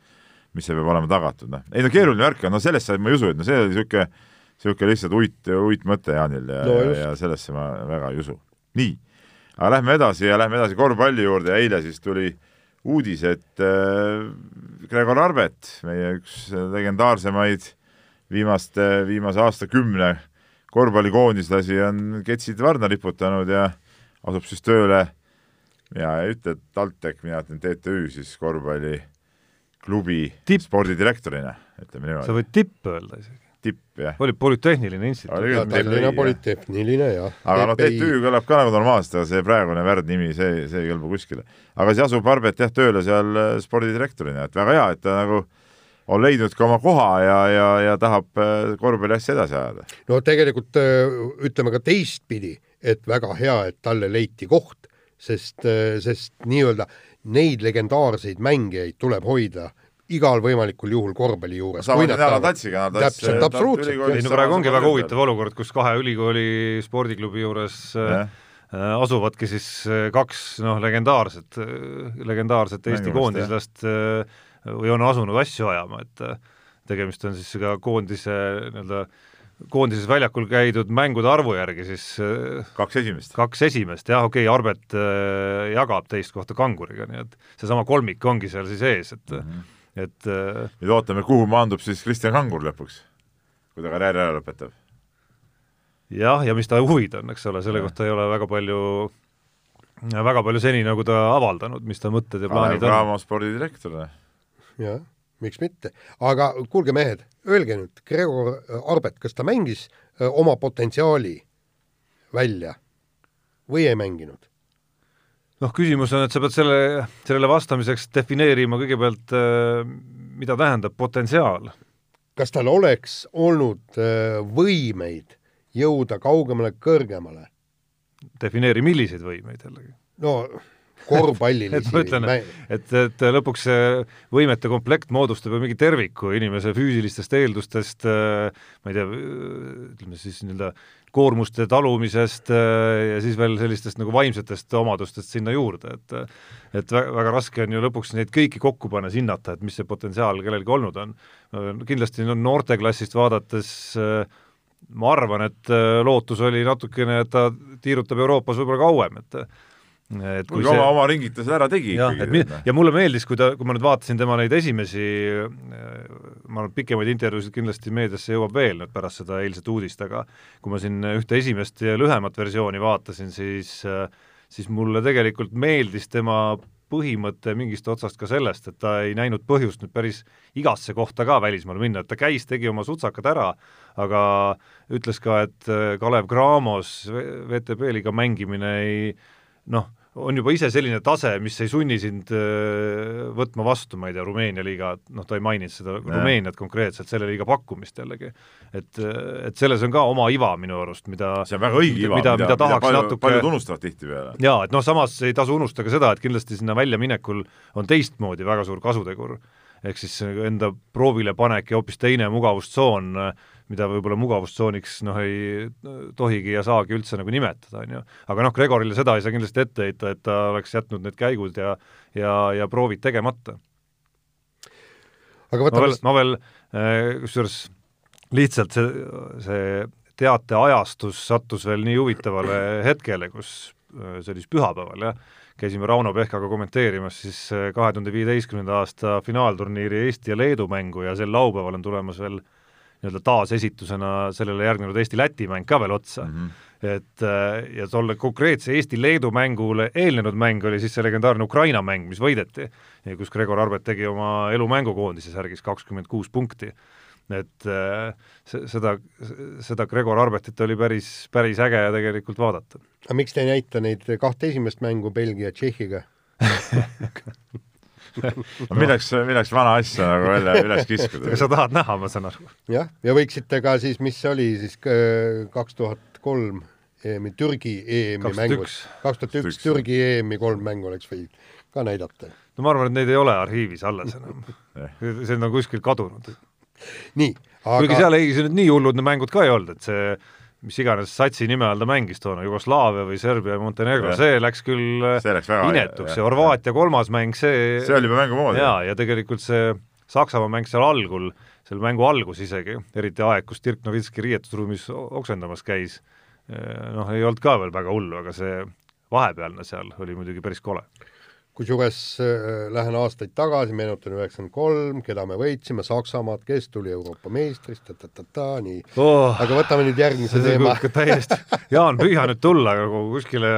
mis see peab olema tagatud, noh. ei no keeruline värk on, no sellesse ma ei usu, et no see oli niisugune niisugune lihtsalt uit, uitmõte Jaanil ja no,, ja, ja sellesse ma väga ei usu. nii, aga lähme edasi ja lähme edasi korvpalli juurde ja eile siis tuli uudis, et äh, Gregor Arbet, meie üks legendaarsemaid äh, viimaste, viimase aastakümne korvpallikoondislasi on ketsid varna riputanud ja asub siis tööle, mina ei ütle TalTech, mina ütlen TTÜ siis korvpalliklubi spordidirektorina, ütleme niimoodi. sa võid tipp öelda isegi. tipp, jah. oli Polütehniline Instituut. Tallinna Polütehniline, jah. aga noh, TTÜ kõlab ka nagu normaalselt, aga see praegune värdnimi, see, see ei kõlba kuskile. aga siis asub Arbet jah tööle seal spordidirektorina, et väga hea, et ta nagu äh, on leidnud ka oma koha ja, ja, ja tahab äh, korvpalliasja edasi ajada. no tegelikult äh, ütleme ka teistpidi, et väga hea, et talle leiti koht, sest, äh, sest nii-öelda neid legendaarseid mängijaid tuleb hoida igal võimalikul juhul korvpalli juures. sama nädala tatsiga. täpselt, absoluutselt. ei no praegu ongi väga huvitav olukord, kus kahe ülikooli spordiklubi juures ja asuvadki siis kaks noh, legendaarset, legendaarset Eesti koondislast äh, või on asunud asju ajama, et äh, tegemist on siis ka koondise nii-öelda koondises väljakul käidud mängude arvu järgi siis äh, kaks esimest. kaks esimest, jah, okei okay,, Arbet äh, jagab teist kohta Kanguriga, nii et seesama kolmik ongi seal siis ees, et mm, -hmm. et nüüd ootame, kuhu maandub siis Kristjan Kangur lõpuks, kui ta karjääri ära lõpetab. jah, ja mis ta huvid on, eks ole, selle ja. kohta ei ole väga palju väga palju seni nagu ta avaldanud, mis ta mõtted ja plaanid on. spordidirektor jah, miks mitte. aga kuulge, mehed, öelge nüüd, Gregor Arbet, kas ta mängis öö, oma potentsiaali välja või ei mänginud? noh, küsimus on, et sa pead selle, sellele vastamiseks defineerima kõigepealt, mida tähendab potentsiaal. kas tal oleks olnud võimeid jõuda kaugemale, kõrgemale defineeri, milliseid võimeid jällegi. no korvpallilisi et ma ütlen, et, et lõpuks see võimete komplekt moodustab ju mingi terviku inimese füüsilistest eeldustest, ma ei tea, ütleme siis nii-öelda koormuste talumisest ja siis veel sellistest nagu vaimsetest omadustest sinna juurde, et et väga, väga raske on ju lõpuks neid kõiki kokku pannes hinnata, et mis see potentsiaal kellelgi olnud on. kindlasti no noorteklassist vaadates ma arvan, et lootus oli natukene, et ta tiirutab Euroopas võib-olla kauem, et et kui see oma, oma ringituse ära tegi ja, ikkagi. ja mulle meeldis, kui ta, kui ma nüüd vaatasin tema neid esimesi, ma arvan, pikemaid intervjuusid kindlasti meediasse jõuab veel nüüd pärast seda eilset uudist, aga kui ma siin ühte esimest ja lühemat versiooni vaatasin, siis siis mulle tegelikult meeldis tema põhimõte mingist otsast ka sellest, et ta ei näinud põhjust nüüd päris igasse kohta ka välismaale minna, et ta käis, tegi oma sutsakad ära, aga ütles ka, et Kalev Cramos VTB liiga mängimine ei noh, on juba ise selline tase, mis ei sunni sind äh, võtma vastu, ma ei tea, Rumeenia liiga, noh, ta ei maininud seda ja. Rumeeniat konkreetselt, selle liiga pakkumist jällegi. et, et selles on ka oma iva minu arust, mida see on väga õige iva, mida, mida, mida tahaks palju, natuke paljud unustavad tihtipeale. jaa, et noh, samas ei tasu unustada seda, et kindlasti sinna väljaminekul on teistmoodi väga suur kasutegur. ehk siis enda proovile panek ja hoopis teine mugavustsoon äh, mida võib-olla mugavustsooniks noh, ei tohigi ja saagi üldse nagu nimetada, on ju. aga noh, Gregorile seda ei saa kindlasti ette heita, et ta oleks jätnud need käigud ja ja, ja proovid tegemata. aga võtame ma veel, ma veel äh, kusjuures lihtsalt see, see teate ajastus sattus veel nii huvitavale hetkele, kus äh, see oli siis pühapäeval, jah, käisime Rauno Pehkaga kommenteerimas siis äh, kahe tuhande viieteistkümnenda aasta finaalturniiri Eesti ja Leedu mängu ja sel laupäeval on tulemas veel äh, nii-öelda taasesitusena sellele järgnenud Eesti-Läti mäng ka veel otsa mm. -hmm. et äh, ja tolle konkreetse Eesti-Leedu mängule eelnenud mäng oli siis see legendaarne Ukraina mäng, mis võideti, kus Gregor Arbet tegi oma elu mängukoondise särgis kakskümmend kuus punkti. et äh, seda, seda Gregor Arbetit oli päris, päris äge tegelikult vaadata. aga miks te ei näita neid kahte esimest mängu Belgia, Tšehhiga milleks, milleks vana asja nagu välja üles kiskuda? sa tahad näha, ma saan aru. jah, ja võiksite ka siis, mis see oli siis kaks tuhat kolm EM-i, Türgi EM-i mängud, kaks tuhat üks Türgi EM-i kolm mängu oleks võinud ka näidata. no ma arvan, et neid ei ole arhiivis alles enam see on kuskil kadunud. nii, aga kuigi seal ei, see nüüd nii hullud need mängud ka ei olnud, et see mis iganes satsi nime all ta mängis toona, Jugoslaavia või Serbia ja Montenegro, see läks küll see läks inetuks. ja Horvaatia kolmas mäng, see see oli juba mängu moodi. jaa, ja tegelikult see Saksamaa mäng seal algul, selle mängu algus isegi, eriti aeg, kus Dirk Novitski riietusruumis oksendamas käis, eh, noh, ei olnud ka veel väga hullu, aga see vahepealne seal oli muidugi päris kole kusjuures äh, lähen aastaid tagasi, meenutan üheksakümmend kolm, keda me võitsime, Saksamaad, kes tuli Euroopa meistrist, ta-ta-ta-ta, nii oh,. aga võtame nüüd järgmise teema. täiesti, Jaan, püüa nüüd tulla nagu kuskile,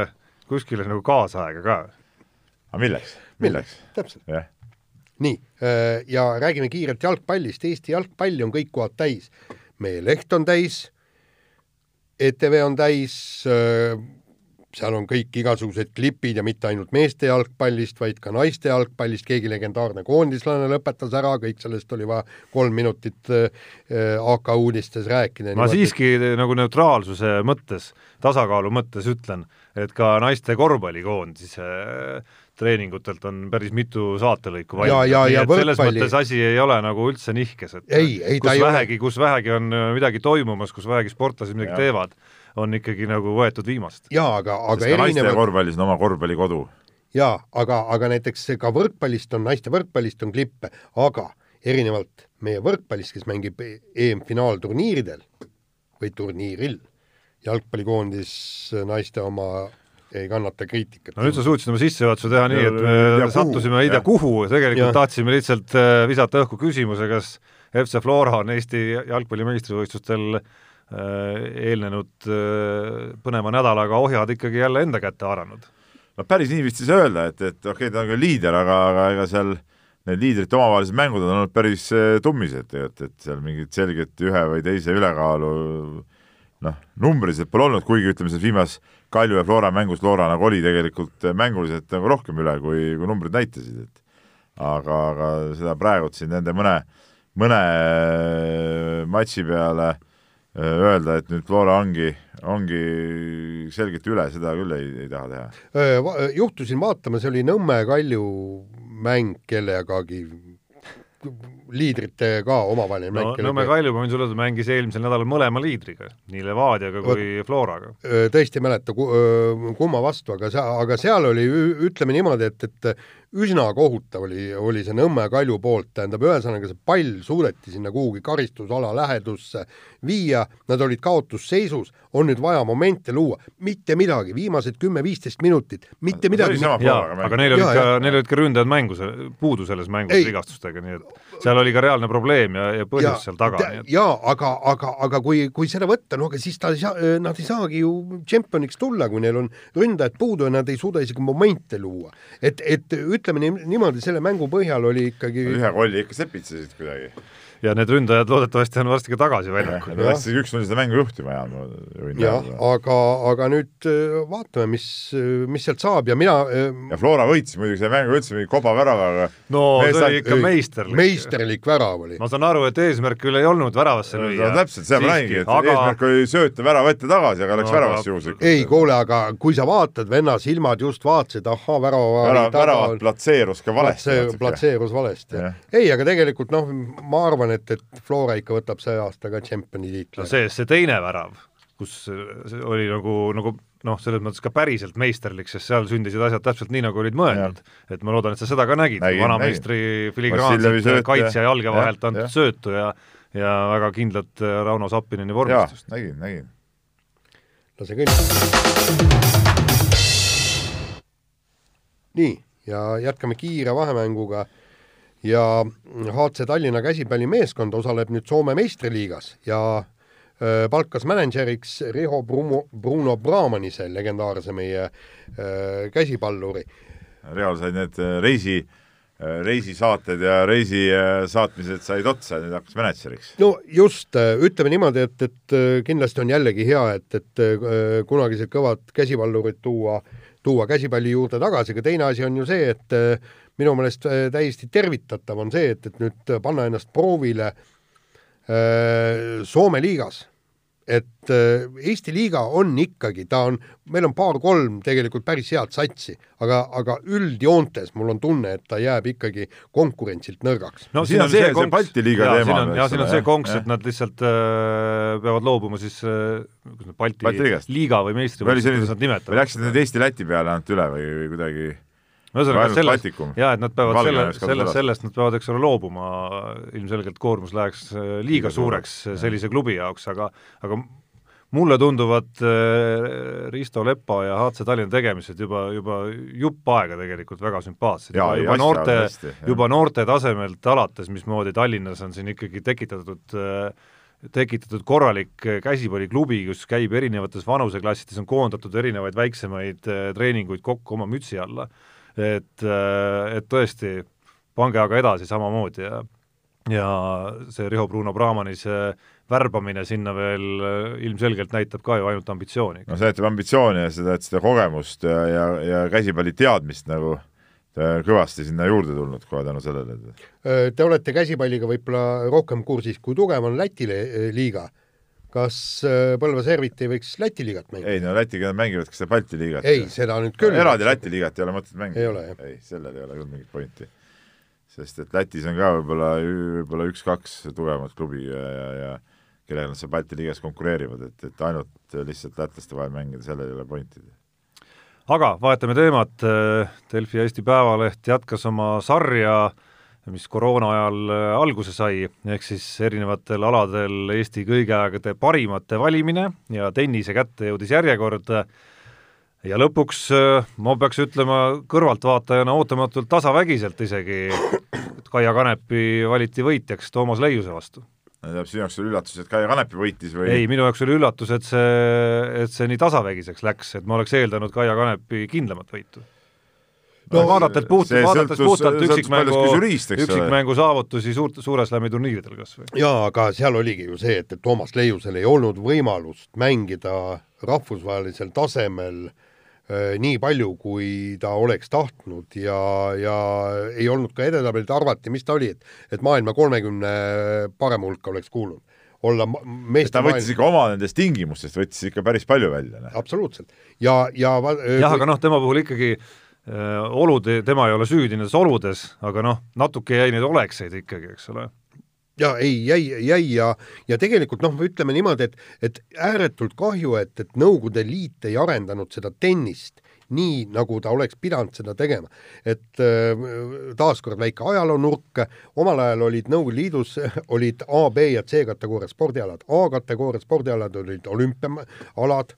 kuskile nagu kaasaega ka. aga milleks, milleks? täpselt yeah.. nii, äh, ja räägime kiirelt jalgpallist, Eesti jalgpalli on kõik kohad täis. meie leht on täis, ETV on täis äh,, seal on kõik igasugused klipid ja mitte ainult meeste jalgpallist, vaid ka naiste jalgpallist, keegi legendaarne koondislane lõpetas ära, kõik sellest oli vaja kolm minutit äh, AK uudistes rääkida. ma niimoodi. siiski nagu neutraalsuse mõttes, tasakaalu mõttes ütlen, et ka naiste korvpallikoondise äh, treeningutelt on päris mitu saatelõiku valmis, selles mõttes asi ei ole nagu üldse nihkes, et ei, ei, kus vähegi, kus vähegi on midagi toimumas, kus vähegi sportlased midagi ja. teevad on ikkagi nagu võetud viimast. jaa, aga, aga erinevad naiste korvpallis on oma korvpallikodu. jaa, aga, aga näiteks ka võrkpallist on, naiste võrkpallist on klippe, aga erinevalt meie võrkpallist, kes mängib EM-finaalturniiridel või turniiril, jalgpallikoondis naiste oma ei kannata kriitikat. no nüüd sa suutsid oma sissejuhatuse teha nii, et me ja sattusime ei tea kuhu, tegelikult ja. tahtsime lihtsalt äh, visata õhku küsimuse, kas FC Flora on Eesti jalgpalli meistrivõistlustel eelnenud äh, põneva nädalaga ohjad ikkagi jälle enda kätte haaranud. no päris nii vist ei saa öelda, et, et okei okay,, ta on küll liider, aga, aga ega seal need liidrite omavahelised mängud on olnud päris äh, tummised tegelikult, et seal mingit selget ühe või teise ülekaalu noh, numbriliselt pole olnud, kuigi ütleme, selles viimases Kalju ja Flora mängus Flora nagu oli tegelikult mänguliselt nagu rohkem üle, kui, kui numbrid näitasid, et aga, aga seda praegult siin nende mõne, mõne matši peale äh, öelda, et nüüd Flora ongi, ongi selgelt üle, seda küll ei, ei taha teha. juhtusin vaatama, see oli Nõmme Kalju mäng kellegagi liidrite ka omavaheline no, mäng. Nõmme Kalju, ma võin sulle öelda, mängis eelmisel nädalal mõlema liidriga, nii Levadiaga kui Floraga. tõesti ei mäleta kumma vastu, aga sa, aga seal oli, ütleme niimoodi, et, et üsna kohutav oli, oli see Nõmme Kalju poolt, tähendab, ühesõnaga see pall suudeti sinna kuhugi karistusala lähedusse viia, nad olid kaotusseisus, on nüüd vaja momente luua, mitte midagi, viimased kümme-viisteist minutit, mitte midagi. aga neil olid ka, neil olid ka ründajad mängu, puudu selles mängus vigastustega, nii et seal oli ka reaalne probleem ja, ja põhjus ja, seal taga. Et... jaa, aga, aga, aga kui, kui seda võtta, no aga siis ta ei saa, nad ei saagi ju tšempioniks tulla, kui neil on ründajad puudu ja nad ei suuda isegi momente luua. et, et ütleme, ütleme niimoodi, selle mängu põhjal oli ikkagi ühe kolli ikka sepitsesid kuidagi ja need ründajad loodetavasti on varsti ka tagasi väljakul. Nad läksid üks-null seda mängu juhtima ja jah, aga, aga nüüd äh, vaatame, mis, mis sealt saab ja mina äh, ja Flora võitis muidugi selle mängu, võttis mingi kobaväravaga. no see oli ikka meisterlik. meisterlik värav oli. ma saan aru, et eesmärk küll ei olnud väravasse lüüa. no täpselt, seda ma nägingi, et aga... eesmärk oli sööta värav ette tagasi, aga läks no, väravasse juhuslikult. ei, kuule, aga kui sa vaatad, venna silmad just vaatasid, ahhaa, värava värav, värav platseerus ka valesti. platseerus valesti. ei, aga tegelikult noh, ma arvan, et, et Flora ikka võtab see aasta ka tšempioni tiitli. no see, see teine värav, kus oli nagu, nagu noh, selles mõttes ka päriselt meisterlik, sest seal sündisid asjad täpselt nii, nagu olid mõeldud. et ma loodan, et sa seda ka nägid, vanameistri filigraanset kaitsja jalge vahelt antud söötu ja ja väga kindlat äh, Rauno Sappineni vormistust. nägin, nägin. lase kõnd. nii, ja jätkame kiire vahemänguga ja HC Tallinna käsipallimeeskond osaleb nüüd Soome meistriliigas ja öö, palkas mänedžeriks Riho Bruno, Bruno Brahmanise, legendaarse meie öö, käsipalluri. Real sai need reisi reisisaated ja reisi saatmised said otsa, nüüd hakkas mänedžeriks. no just, ütleme niimoodi, et, et kindlasti on jällegi hea, et, et kunagised kõvad käsipallurid tuua, tuua käsipalli juurde tagasi, aga teine asi on ju see, et minu meelest äh, täiesti tervitatav on see, et, et nüüd panna ennast proovile äh, Soome liigas. et äh, Eesti liiga on ikkagi, ta on, meil on paar-kolm tegelikult päris head satsi, aga, aga üldjoontes mul on tunne, et ta jääb ikkagi konkurentsilt nõrgaks. no siin on see, see Balti liiga ja, teema. ja siin on see konks, et nad lihtsalt äh, peavad loobuma siis äh, Balti, Balti liiga või meistrivõistlus, kuidas nad nimetavad. või läksid nüüd Eesti-Läti peale ainult üle või, või kuidagi ühesõnaga sellest, jaa, et nad peavad Valgene selle, sellest, sellest nad peavad, eks ole, loobuma, ilmselgelt koormus läheks äh, liiga suureks. äh, sellise klubi jaoks, aga aga mulle tunduvad äh, Risto Lepa ja HC Tallinna tegemised juba, juba jupp aega tegelikult väga sümpaatsed. juba, juba noorte, juba noorte tasemelt alates, mismoodi Tallinnas on siin ikkagi tekitatud tekitatud korralik käsipalliklubi, kus käib erinevates vanuseklassides, on koondatud erinevaid väiksemaid treeninguid kokku oma mütsi alla et, äh, et tõesti, pange aga edasi samamoodi ja ja see Riho Bruno Brahmanise värbamine sinna veel äh, ilmselgelt näitab ka ju ainult ambitsiooni. no see näitab ambitsiooni ja seda, et seda kogemust ja, ja, ja käsipalli teadmist nagu kõvasti sinna juurde tulnud kohe tänu sellele. Te olete käsipalliga võib-olla rohkem kursis, kui tugev on Läti liiga kas äh, Põlva Servit ei võiks Läti liigat mängida? ei no Lätiga nad mängivad ka seda Balti liigat. ei, seda nüüd küll. eraldi Läti liigat ei ole mõtet mängida. ei ole, jah. ei, sellel ei ole küll mingit pointi. sest et Lätis on ka võib-olla, võib-olla üks-kaks tugevamat klubi ja, ja, ja kellega nad seal Balti liigas konkureerivad, et, et ainult lihtsalt lätlaste vahel mängida, sellel ei ole pointi. aga vahetame teemat, Delfi Eesti Päevaleht jätkas oma sarja äh, mis koroona ajal äh, alguse sai, ehk siis erinevatel aladel Eesti kõigi aegade parimate valimine ja tennise kätte jõudis järjekord ja lõpuks äh, ma peaks ütlema kõrvaltvaatajana ootamatult tasavägiselt isegi, Kaia Kanepi valiti võitjaks Toomas Leiuse vastu. tähendab, sinu jaoks oli üllatus, et Kaia Kanepi võitis või? ei, minu jaoks oli üllatus, et see, et see nii tasavägiseks läks, et ma oleks eeldanud Kaia Kanepi kindlamat võitu no vaadates puht, vaadates puhtalt üksikmängu, üksikmängu saavutusi suurt, suure slam'i turniiridel kas või? jaa, aga seal oligi ju see, et, et Toomas Leiusel ei olnud võimalust mängida rahvusvahelisel tasemel äh, nii palju, kui ta oleks tahtnud ja, ja ei olnud ka edetabelit, arvati, mis ta oli, et et maailma kolmekümne parema hulka oleks kuulunud olla meeste ta võttis ikka oma nendest tingimustest, võttis ikka päris palju välja. absoluutselt. ja, ja jah, aga noh, tema puhul ikkagi äh, olud, tema ei ole süüdi nendes oludes, aga noh, natuke jäi neid olekseid ikkagi, eks ole ja ei, jäi, jäi ja, ja tegelikult noh, ütleme niimoodi, et, et ääretult kahju, et, et Nõukogude Liit ei arendanud seda tennist nii, nagu ta oleks pidanud seda tegema. et äh, taaskord väike ajaloonurk, omal ajal olid Nõukogude Liidus, olid A, B ja C kategooria spordialad. A-kategooria spordialad olid olümpiaalad,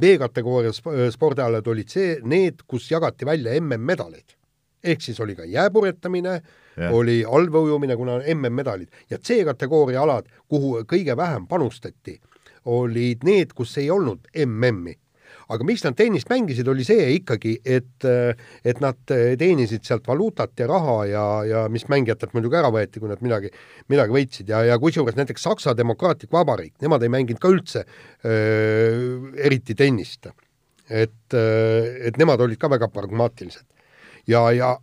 B-kategooria spordialad olid see, need, kus jagati välja MM-medaleid. ehk siis oli ka jääpurjetamine, oli allveeujumine, kuna MM-medalid ja C-kategooria alad, kuhu kõige vähem panustati, olid need, kus ei olnud MM-i aga miks nad tennist mängisid, oli see ikkagi, et, et nad teenisid sealt valuutat ja raha ja, ja mis mängijatelt muidugi ära võeti, kui nad midagi, midagi võitsid ja, ja kusjuures näiteks Saksa Demokraatlik Vabariik, nemad ei mänginud ka üldse öö, eriti tennist. et, et nemad olid ka väga pragmaatilised. ja, ja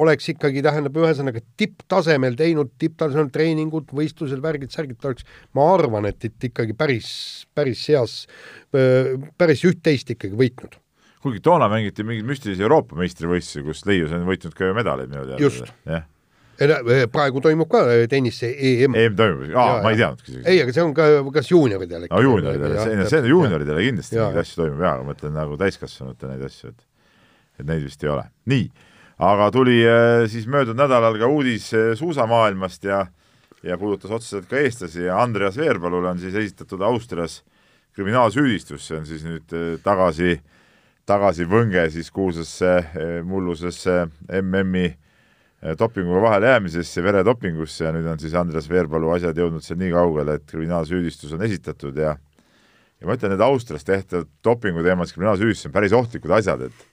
oleks ikkagi, tähendab, ühesõnaga tipptasemel teinud, tipptasemel treeningud, võistlused, värgid, särgid, ta oleks, ma arvan, et, et ikkagi päris, päris heas, päris üht-teist ikkagi võitnud. kuigi toona mängiti mingeid müstilisi Euroopa meistrivõistlusi, kus Leius on võitnud ka ju medaleid minu teada. just. praegu toimub ka tennise EM. EM toimub, aa, ma ei teadnudki. ei, aga see on ka, kas juunioridele? no juunioridele, see, see on juunioridele kindlasti mingeid asju toimub jaa, aga ma mõtlen nagu täiskasvanute neid asju, et et neid vist ei ole. nii aga tuli äh, siis möödunud nädalal ka uudis äh, suusamaailmast ja ja puudutas otseselt ka eestlasi. Ja Andreas Veerpalule on siis esitatud Austrias kriminaalsüüdistus, see on siis nüüd äh, tagasi, tagasi võnge siis kuulsasse mullusesse MM-i dopinguga vahele jäämisesse, veredopingusse. Ja nüüd on siis Andreas Veerpalu asjad jõudnud seal nii kaugele, et kriminaalsüüdistus on esitatud ja ja ma ütlen, need Austrias tehtud dopingu teemas kriminaalsüüdistus on päris ohtlikud asjad, et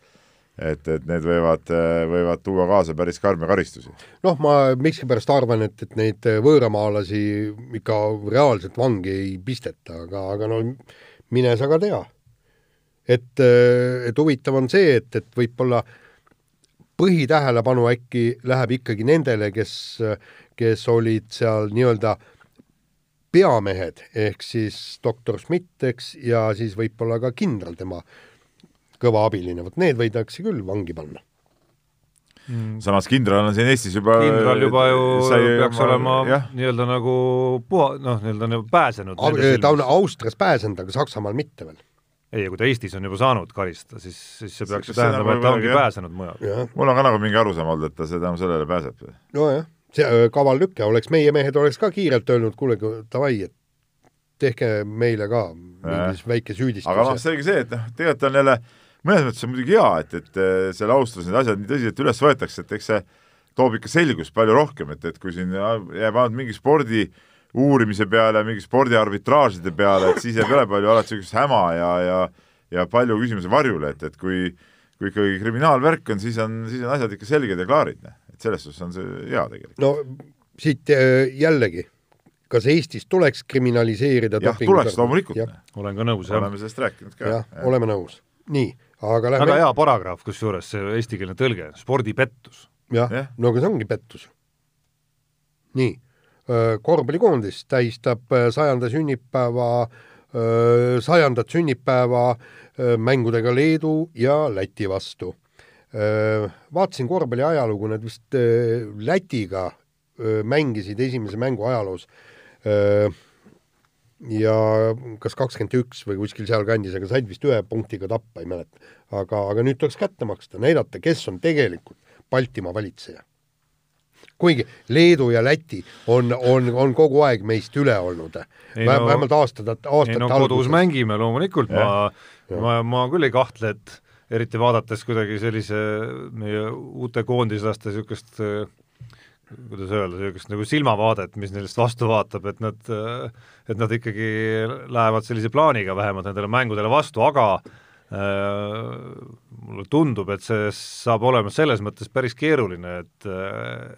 et, et need võivad, võivad tuua kaasa päris karme karistusi. noh, ma miskipärast arvan, et, et neid võõramaalasi ikka reaalselt vangi ei pisteta, aga, aga no mine sa ka tea. et, et huvitav on see, et, et võib-olla põhitähelepanu äkki läheb ikkagi nendele, kes, kes olid seal nii-öelda peamehed, ehk siis doktor Schmidt, eks, ja siis võib-olla ka kindral tema kõva abiline, vot need võidakse küll vangi panna mm.. samas kindral on siin Eestis juba kindral juba ju sai, peaks ma, olema nii-öelda nagu puha, noh, nii-öelda nagu pääsenud. ta on Austrias pääsenud, aga Saksamaal mitte veel. ei, kui ta Eestis on juba saanud karistada, siis, siis see peaks ju tähendama, et ta ongi jah. pääsenud mujal. mul on ka nagu mingi arusaam olnud, et ta seda, sellele pääseb. nojah, see kaval lüke, oleks meie mehed oleks ka kiirelt öelnud, kuule, davai, et tehke meile ka mingi väike süüdistus. aga noh, selge see, et noh, tegelikult on jälle mõnes mõttes on muidugi hea, et, et seal Austrias need asjad nii tõsiselt üles võetakse, et eks see toob ikka selgust palju rohkem, et, et kui siin jääb ainult mingi spordi uurimise peale, mingi spordiarbitraažide peale, et siis jääb jõle palju alati niisugust häma ja, ja ja palju küsimusi varjule, et, et kui kui ikkagi kriminaalvärk on, siis on, siis on asjad ikka selged ja klaarid, noh. et selles suhtes on see hea tegelikult. no siit äh, jällegi, kas Eestis tuleks kriminaliseerida jah, tuleks loomulikult. olen ka nõus, jah. oleme sellest rääkinud ka. jah ja., oleme nõus. nii aga lähme väga hea paragrahv, kusjuures see eestikeelne tõlge, spordipettus. jah ja., no aga see ongi pettus. nii, korvpallikoondis tähistab sajanda sünnipäeva, sajandat sünnipäeva mängudega Leedu ja Läti vastu. Vaatasin korvpalli ajalugu, nad vist Lätiga mängisid esimese mängu ajaloos ja kas kakskümmend üks või kuskil sealkandis, aga said vist ühe punktiga tappa, ei mäleta. aga, aga nüüd tuleks kätte maksta, näidata, kes on tegelikult Baltimaa valitseja. kuigi Leedu ja Läti on, on, on kogu aeg meist üle olnud. No, vähemalt aastad, aastate ei no kodus alguses. mängime loomulikult, ma, ma, ma küll ei kahtle, et eriti vaadates kuidagi sellise meie uute koondislaste niisugust kuidas öelda, niisugust nagu silmavaadet, mis neist vastu vaatab, et nad, et nad ikkagi lähevad sellise plaaniga vähemalt nendele mängudele vastu, aga äh, mulle tundub, et see saab olema selles mõttes päris keeruline, et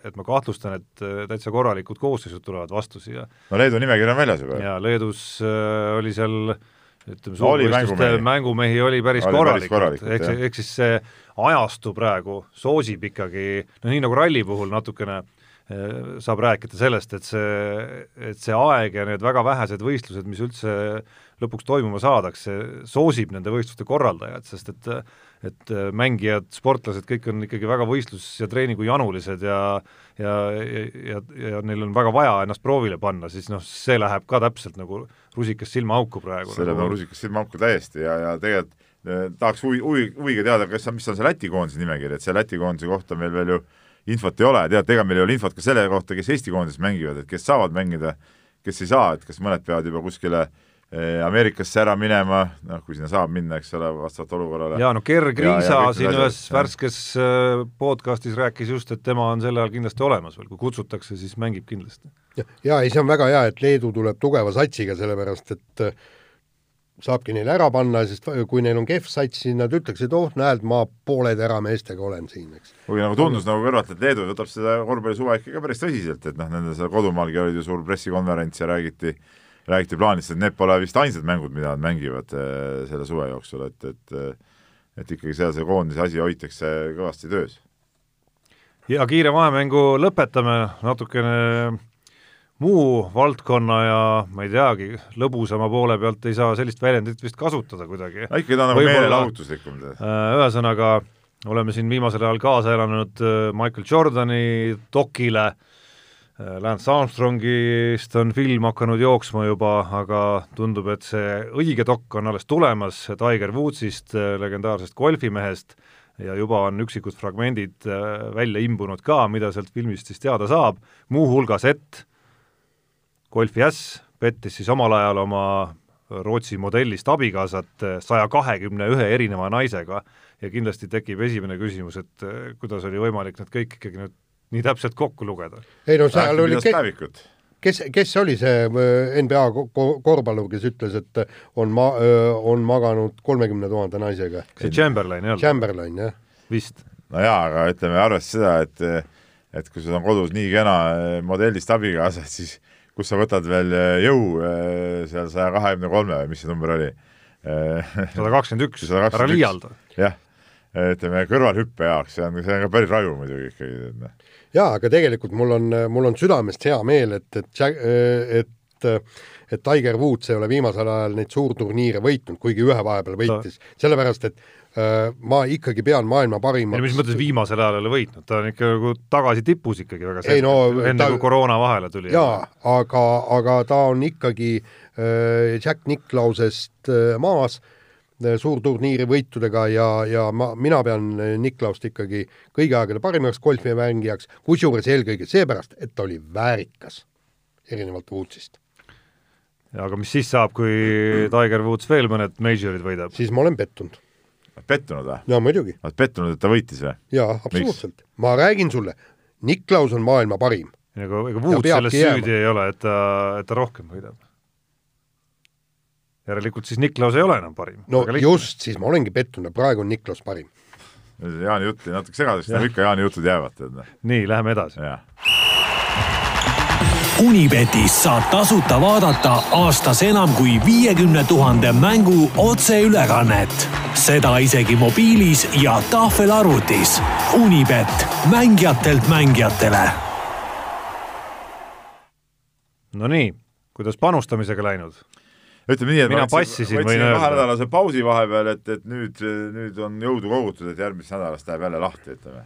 et ma kahtlustan, et täitsa korralikud koosseisud tulevad vastu siia. no Leedu nimekiri on väljas juba. jaa, Leedus äh, oli seal ütleme, suurvõistluste mängumehi oli päris korralikult, ehk, ehk siis see ajastu praegu soosib ikkagi, no nii nagu ralli puhul natukene äh, saab rääkida sellest, et see, et see aeg ja need väga vähesed võistlused, mis üldse lõpuks toimuma saadakse, soosib nende võistluste korraldajat, sest et et mängijad, sportlased, kõik on ikkagi väga võistlus- ja treeningujanulised ja ja, ja, ja, ja neil on väga vaja ennast proovile panna, siis noh, see läheb ka täpselt nagu rusikas silmaauku praegu. see läheb nagu rusikas silmaauku täiesti ja, ja tegelikult eh, tahaks huvi, huvi, huviga teada, kas, mis on see Läti koondise nimekiri, et see Läti koondise kohta meil veel ju infot ei ole, tead, ega meil ei ole infot ka selle kohta, kes Eesti koondises mängivad, et kes saavad mängida, kes ei saa, et kas mõned peavad juba kuskile eh, Ameerikasse ära minema, noh, kui sinna saab minna, eks ole, vastavalt olukorrale. jaa, no Ger Kriisa siin ühes värskes äh, podcastis rääkis just, et tema on sel ajal kindlasti olemas veel, kui kutsutakse, siis mängib kindlasti. jaa, ei see on väga hea, et Leedu tuleb tugeva satsiga, sellepärast et äh, saabki neile ära panna, sest kui neil on kehv sats, siis nad ütleksid, oh, näed, ma poole terameestega olen siin, eks. kuigi nagu tundus nagu kõrvalt, et Leedu võtab seda korvpallisuve ikka ka päris tõsiselt, et noh, nende seal kodumaalgi oli ju suur pressikonverents ja räägiti, räägiti plaanist, et need pole vist ainsad mängud, mida nad mängivad äh, selle suve jooksul, et, et et ikkagi seal see koondise asi hoitakse kõvasti töös. ja kiire vahemängu lõpetame natukene muu valdkonna ja ma ei teagi, lõbusama poole pealt ei saa sellist väljendit vist kasutada kuidagi. ikka ta on nagu meelelahutuslikum. Äh, ühesõnaga, oleme siin viimasel ajal kaasa elanud äh, Michael Jordani dokile, äh, Lance Armstrongist on film hakanud jooksma juba, aga tundub, et see õige dokk on alles tulemas, Tiger Woodsist, legendaarsest golfimehest, ja juba on üksikud fragmendid välja imbunud ka, mida sealt filmist siis teada saab, muuhulgas et Golfi äss pettis siis omal ajal oma Rootsi modellist abikaasat saja kahekümne ühe erineva naisega ja kindlasti tekib esimene küsimus, et eh, kuidas oli võimalik need kõik ikkagi nüüd nii täpselt kokku lugeda? ei no seal oli ke-, kes, kes oli see eh, NBA korvpallur, kes ütles, et on ma-, eh, on maganud kolmekümne tuhande naisega? see Chamberlain ei olnud? Chamberlain, jah. vist. no jaa, aga ütleme, arvestades seda, et et kui sul on kodus nii kena modellist abikaasa, siis kus sa võtad veel äh, jõu äh, seal saja kahekümne kolme või mis see number oli? Äh, sada kakskümmend üks, ära liialda. jah, ütleme kõrvalhüppe jaoks, see on, see on ka päris raju muidugi ikkagi. Noh. jaa, aga tegelikult mul on, mul on südamest hea meel, et, et, et et Tiger Woods ei ole viimasel ajal neid suurturniire võitnud, kuigi ühe vahepeal võitis, sellepärast et ma ikkagi pean maailma parimaks. mis mõttes viimasel ajal ei ole võitnud, ta on ikka nagu tagasi tipus ikkagi väga selgelt, no, enne ta... kui koroona vahele tuli. jaa, aga, aga ta on ikkagi äh, Jack Nicklausest äh, maas äh, suurturniiri võitudega ja, ja ma, mina pean äh, Nicklaust ikkagi kõigi aegade parimaks golfimängijaks, kusjuures eelkõige seepärast, et ta oli väärikas, erinevalt Woodsist. aga mis siis saab, kui Tiger Woods veel mõned majorid võidab? siis ma olen pettunud pettunud või? no muidugi. oled pettunud, et ta võitis või? jaa, absoluutselt. ma räägin sulle, Niklaus on maailma parim. ega, ega Wood selles süüdi ei ole, et ta, et ta rohkem võidab. järelikult siis Niklaus ei ole enam parim. no just, siis ma olengi pettunud, praegu on Niklaus parim. Jaani jutt jäi natuke segaseks, nagu ikka Jaani jutud jäävad, tead. Noh. nii, läheme edasi. Unibetis saad tasuta vaadata aastas enam kui viiekümne tuhande mängu otseülekannet. Seda isegi mobiilis ja tahvelarvutis. Unibet, mängijatelt mängijatele. Nonii, kuidas panustamisega läinud? ütleme nii, et mina passisin, võin öelda. kahenädalase pausi vahepeal, et, et nüüd, nüüd on jõudu kogutud, et järgmisest nädalast läheb jälle lahti, ütleme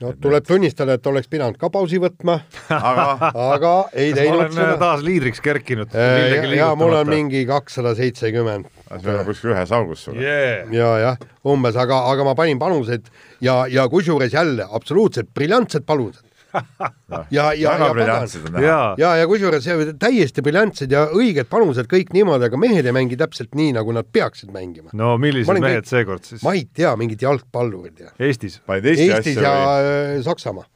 no tuleb tunnistada, et oleks pidanud ka pausi võtma aga, aga ei teinud seda. taas liidriks kerkinud. ja, ja mul on mingi kakssada seitsekümmend. See on kuskil ühes augus sul yeah.. ja, jah, umbes, aga, aga ma panin panused ja, ja kusjuures jälle absoluutselt briljantsed panused ja, ja, ja ja, ja, ja kusjuures täiesti briljantsed ja õiged panused kõik niimoodi, aga mehed ei mängi täpselt nii, nagu nad peaksid mängima. no millised mehed kõik... seekord siis? ma ei tea, mingid jalgpallurid ja. Eestis? Eesti Eestis ja või... Äh, Saksamaa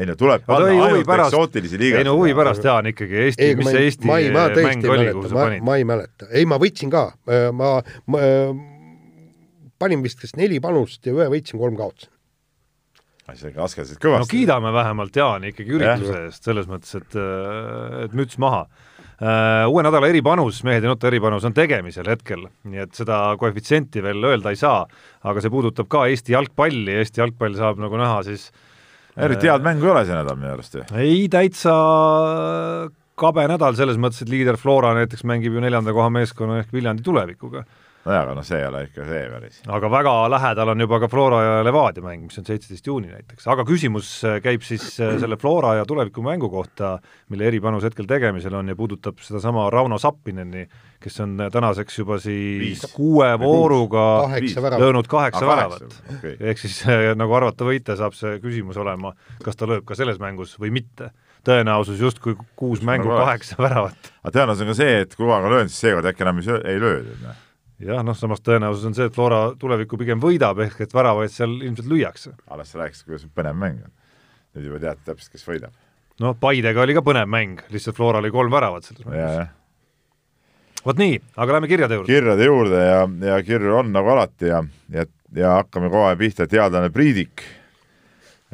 ei no tuleb panna no, ainult eksootilisi liigasid. ei no huvi pärast jaa, on ikkagi Eesti, mis see Eesti ma ei, ma mäng oli, kuhu sa panid? ma ei mäleta, ei ma võitsin ka, äh, ma, ma, ma panin vist kas neli panust ja ühe võitsin, kolm kaotasin isegi askeldasid kõvasti. no kiidame vähemalt Jaani ikkagi ürituse yeah. eest, selles mõttes, et, äh, et müts maha. Uue nädala eripanus, mehed ja note eripanus on tegemisel hetkel, nii et seda koefitsienti veel öelda ei saa, aga see puudutab ka Eesti jalgpalli, Eesti jalgpall saab nagu näha siis eriti head mängu ei ole see nädal minu arust ju. ei, täitsa kabe nädal selles mõttes, et liider Flora näiteks mängib ju neljanda koha meeskonna ehk Viljandi tulevikuga nojah, aga noh, see ei ole ikka see päris. aga väga lähedal on juba ka Flora ja Levadia mäng, mis on seitseteist juuni näiteks, aga küsimus äh, käib siis äh, selle Flora ja tulevikumängu kohta, mille eripanus hetkel tegemisel on ja puudutab sedasama Rauno Sappineni, kes on äh, tänaseks juba siis Viis. kuue vooruga löönud kaheksa ah, väravat. okay.. ehk siis nagu arvata võite, saab see küsimus olema, kas ta lööb ka selles mängus või mitte. Tõenäosus justkui kuus mängu kaheksa väravat. aga tõenäosus on ka see, et kui Uvaga löön, siis seekord äkki enam ei, ei löö, jah, noh samas tõenäosus on see, et Flora tulevikku pigem võidab, ehk et väravaid seal ilmselt lüüakse. alles sa rääkisid, kuidas põnev mäng on. nüüd juba tead täpselt, kes võidab. noh, Paidega oli ka põnev mäng, lihtsalt Floral oli kolm väravat selles mängus. vot nii, aga lähme kirjade juurde. kirjade juurde ja, ja kirju on nagu alati ja, ja, ja hakkame kohe pihta, teadlane Priidik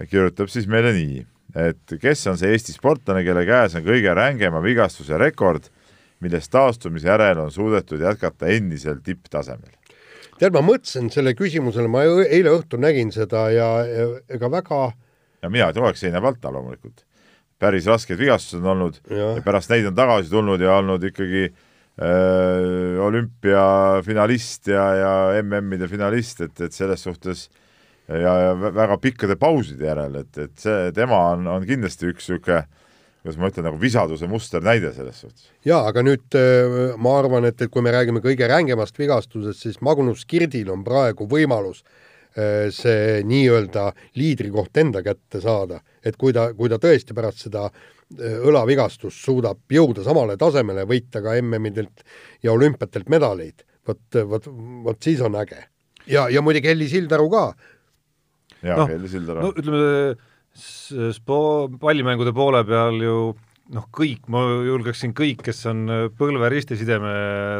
kirjutab siis meile nii, et kes on see Eesti sportlane, kelle käes on kõige rängema vigastuse rekord millest taastumise järel on suudetud jätkata endiselt tipptasemel? tead, ma mõtlesin selle küsimusele, ma eile õhtul nägin seda ja ega väga ja mina tuleks seina pealt loomulikult. päris rasked vigastused on olnud ja. ja pärast neid on tagasi tulnud ja olnud ikkagi äh, olümpiafinalist ja, ja MM-ide finalist, et, et selles suhtes ja, ja väga pikkade pauside järel, et, et see, tema on, on kindlasti üks niisugune kuidas ma ütlen, nagu visaduse musternäide selles suhtes. jaa, aga nüüd äh, ma arvan, et, et kui me räägime kõige rängemast vigastusest, siis Magnus Kirdil on praegu võimalus äh, see nii-öelda liidrikoht enda kätte saada, et kui ta, kui ta tõesti pärast seda äh, õlavigastust suudab jõuda samale tasemele, võita ka MM-idelt ja olümpiatelt medaleid, vot, vot, vot siis on äge. ja, ja muidugi Helli Sildaru ka. jaa no,, Helli Sildaru. no ütleme, spo-, pallimängude poole peal ju noh, kõik, ma julgeksin kõik, kes on põlve ristisideme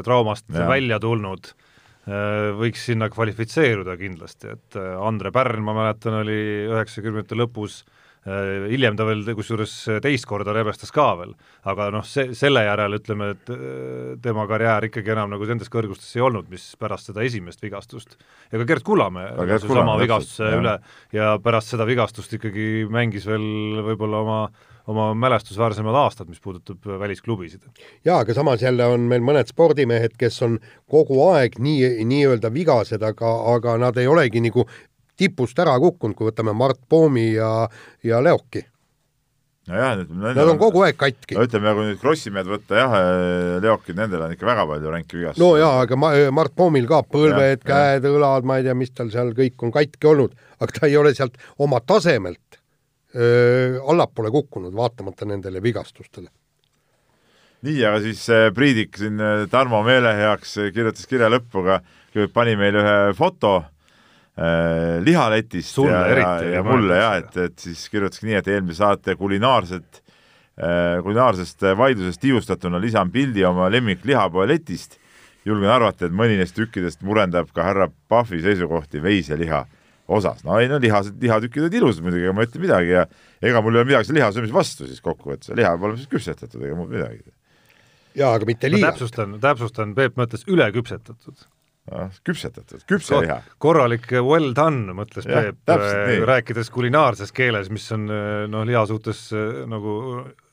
traumast ja. välja tulnud, äh, võiks sinna kvalifitseeruda kindlasti, et äh, Andre Pärn, ma mäletan, oli üheksakümnendate lõpus Äh, hiljem ta veel kusjuures teist korda rebestas ka veel, aga noh, see, selle järel ütleme, et äh, tema karjäär ikkagi enam nagu nendes kõrgustes ei olnud, mis pärast seda esimest vigastust. ja ka Gerd Kullamäe sama vigastuse üle ja pärast seda vigastust ikkagi mängis veel võib-olla oma oma mälestusväärsemad aastad, mis puudutab välisklubisid. jaa, aga samas jälle on meil mõned spordimehed, kes on kogu aeg nii, nii-öelda vigased, aga, aga nad ei olegi nagu tipust ära kukkunud, kui võtame Mart Poomi ja, ja Leoki. nojah, need on kogu aeg katki. no ütleme, kui nüüd krossimehed võtta jah, Leokid, nendel on ikka väga palju ränki vigastusi. no jaa, aga ma, Mart Poomil ka põlved, käed, õlad, ma ei tea, mis tal seal kõik on katki olnud, aga ta ei ole sealt oma tasemelt öö, allapoole kukkunud, vaatamata nendele vigastustele nii, aga siis äh, Priidik siin äh, Tarmo meele heaks kirjutas kirja lõppu, aga pani meile ühe foto äh, lihaletist Sulle ja, eriti, ja, ja mulle jah, et, et siis kirjutaski nii, et eelmise saate kulinaarset äh,, kulinaarsest vaidlusest tiivustatuna lisan pildi oma lemmiklihapoe letist. julgen arvata, et mõni neist tükkidest murendab ka härra Pahvi seisukohti veiseliha osas. no ei no lihased, lihatükid olid ilusad muidugi, ega ma ei ütle midagi ja ega mul ei ole midagi selle liha söömise vastu siis kokkuvõttes, liha peab olema siis küpsetatud, ega muud midagi. jaa, aga mitte liiga. täpsustan, täpsustan, Peep mõtles üleküpsetatud küpsetatud, küpseliha. korralik well done, mõtles ja, Peep, äh, rääkides kulinaarses keeles, mis on äh, noh, liha suhtes äh, nagu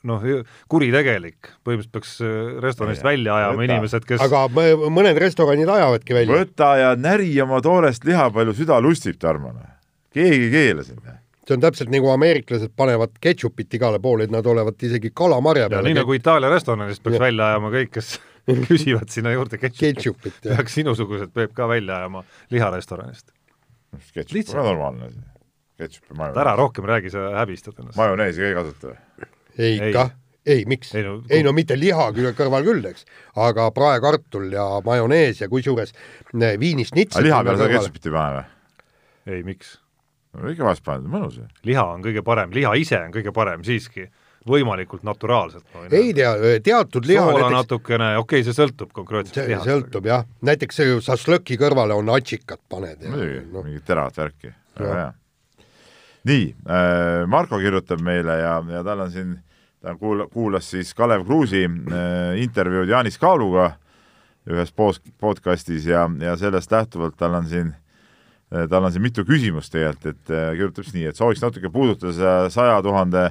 noh, kuritegelik. põhimõtteliselt peaks restoranist ja, välja ajama võta. inimesed, kes aga mõned restoranid ajavadki välja. võta ja näri oma toorest liha, palju süda lustib, Tarmo. Noh. keegi ei keela sind noh. see on täpselt nagu ameeriklased panevad ketšupit igale poole, et nad olevat isegi kalamarja peale. nii nagu Itaalia restoranist peaks ja. välja ajama kõik, kes küsivad sinna juurde ketšupit. peaks sinusugused Peep ka välja ajama liharestoranist. ketšup on normaalne asi. ketšup ja majonees. ära rohkem räägi, sa häbistad ennast. majoneesi ka ei kasuta või? ei ikka ei, miks? ei no, ei, no mitte liha kõrval küll, eks, aga praekartul ja majonees ja kusjuures viinisnits. liha peale sa ketšupit ei pane või? ei, miks? no ikka vahest paned, mõnus ju. liha on kõige parem, liha ise on kõige parem siiski võimalikult naturaalselt. ei tea, teatud liha soola näiteks... natukene, okei okay,, see sõltub konkreetsest lihast. sõltub jah, näiteks šašlõki kõrvale on atšikat paned. muidugi no., mingit teravat värki, väga hea. nii äh,, Marko kirjutab meile ja, ja tal on siin, ta kuul-, kuulas siis Kalev Kruusi äh, intervjuud Jaanis Kaaluga ühes post-, podcastis ja, ja sellest lähtuvalt tal on siin tal on siin mitu küsimust tegelikult, et kirjutab siis nii, et sooviks natuke puudutada seda saja tuhande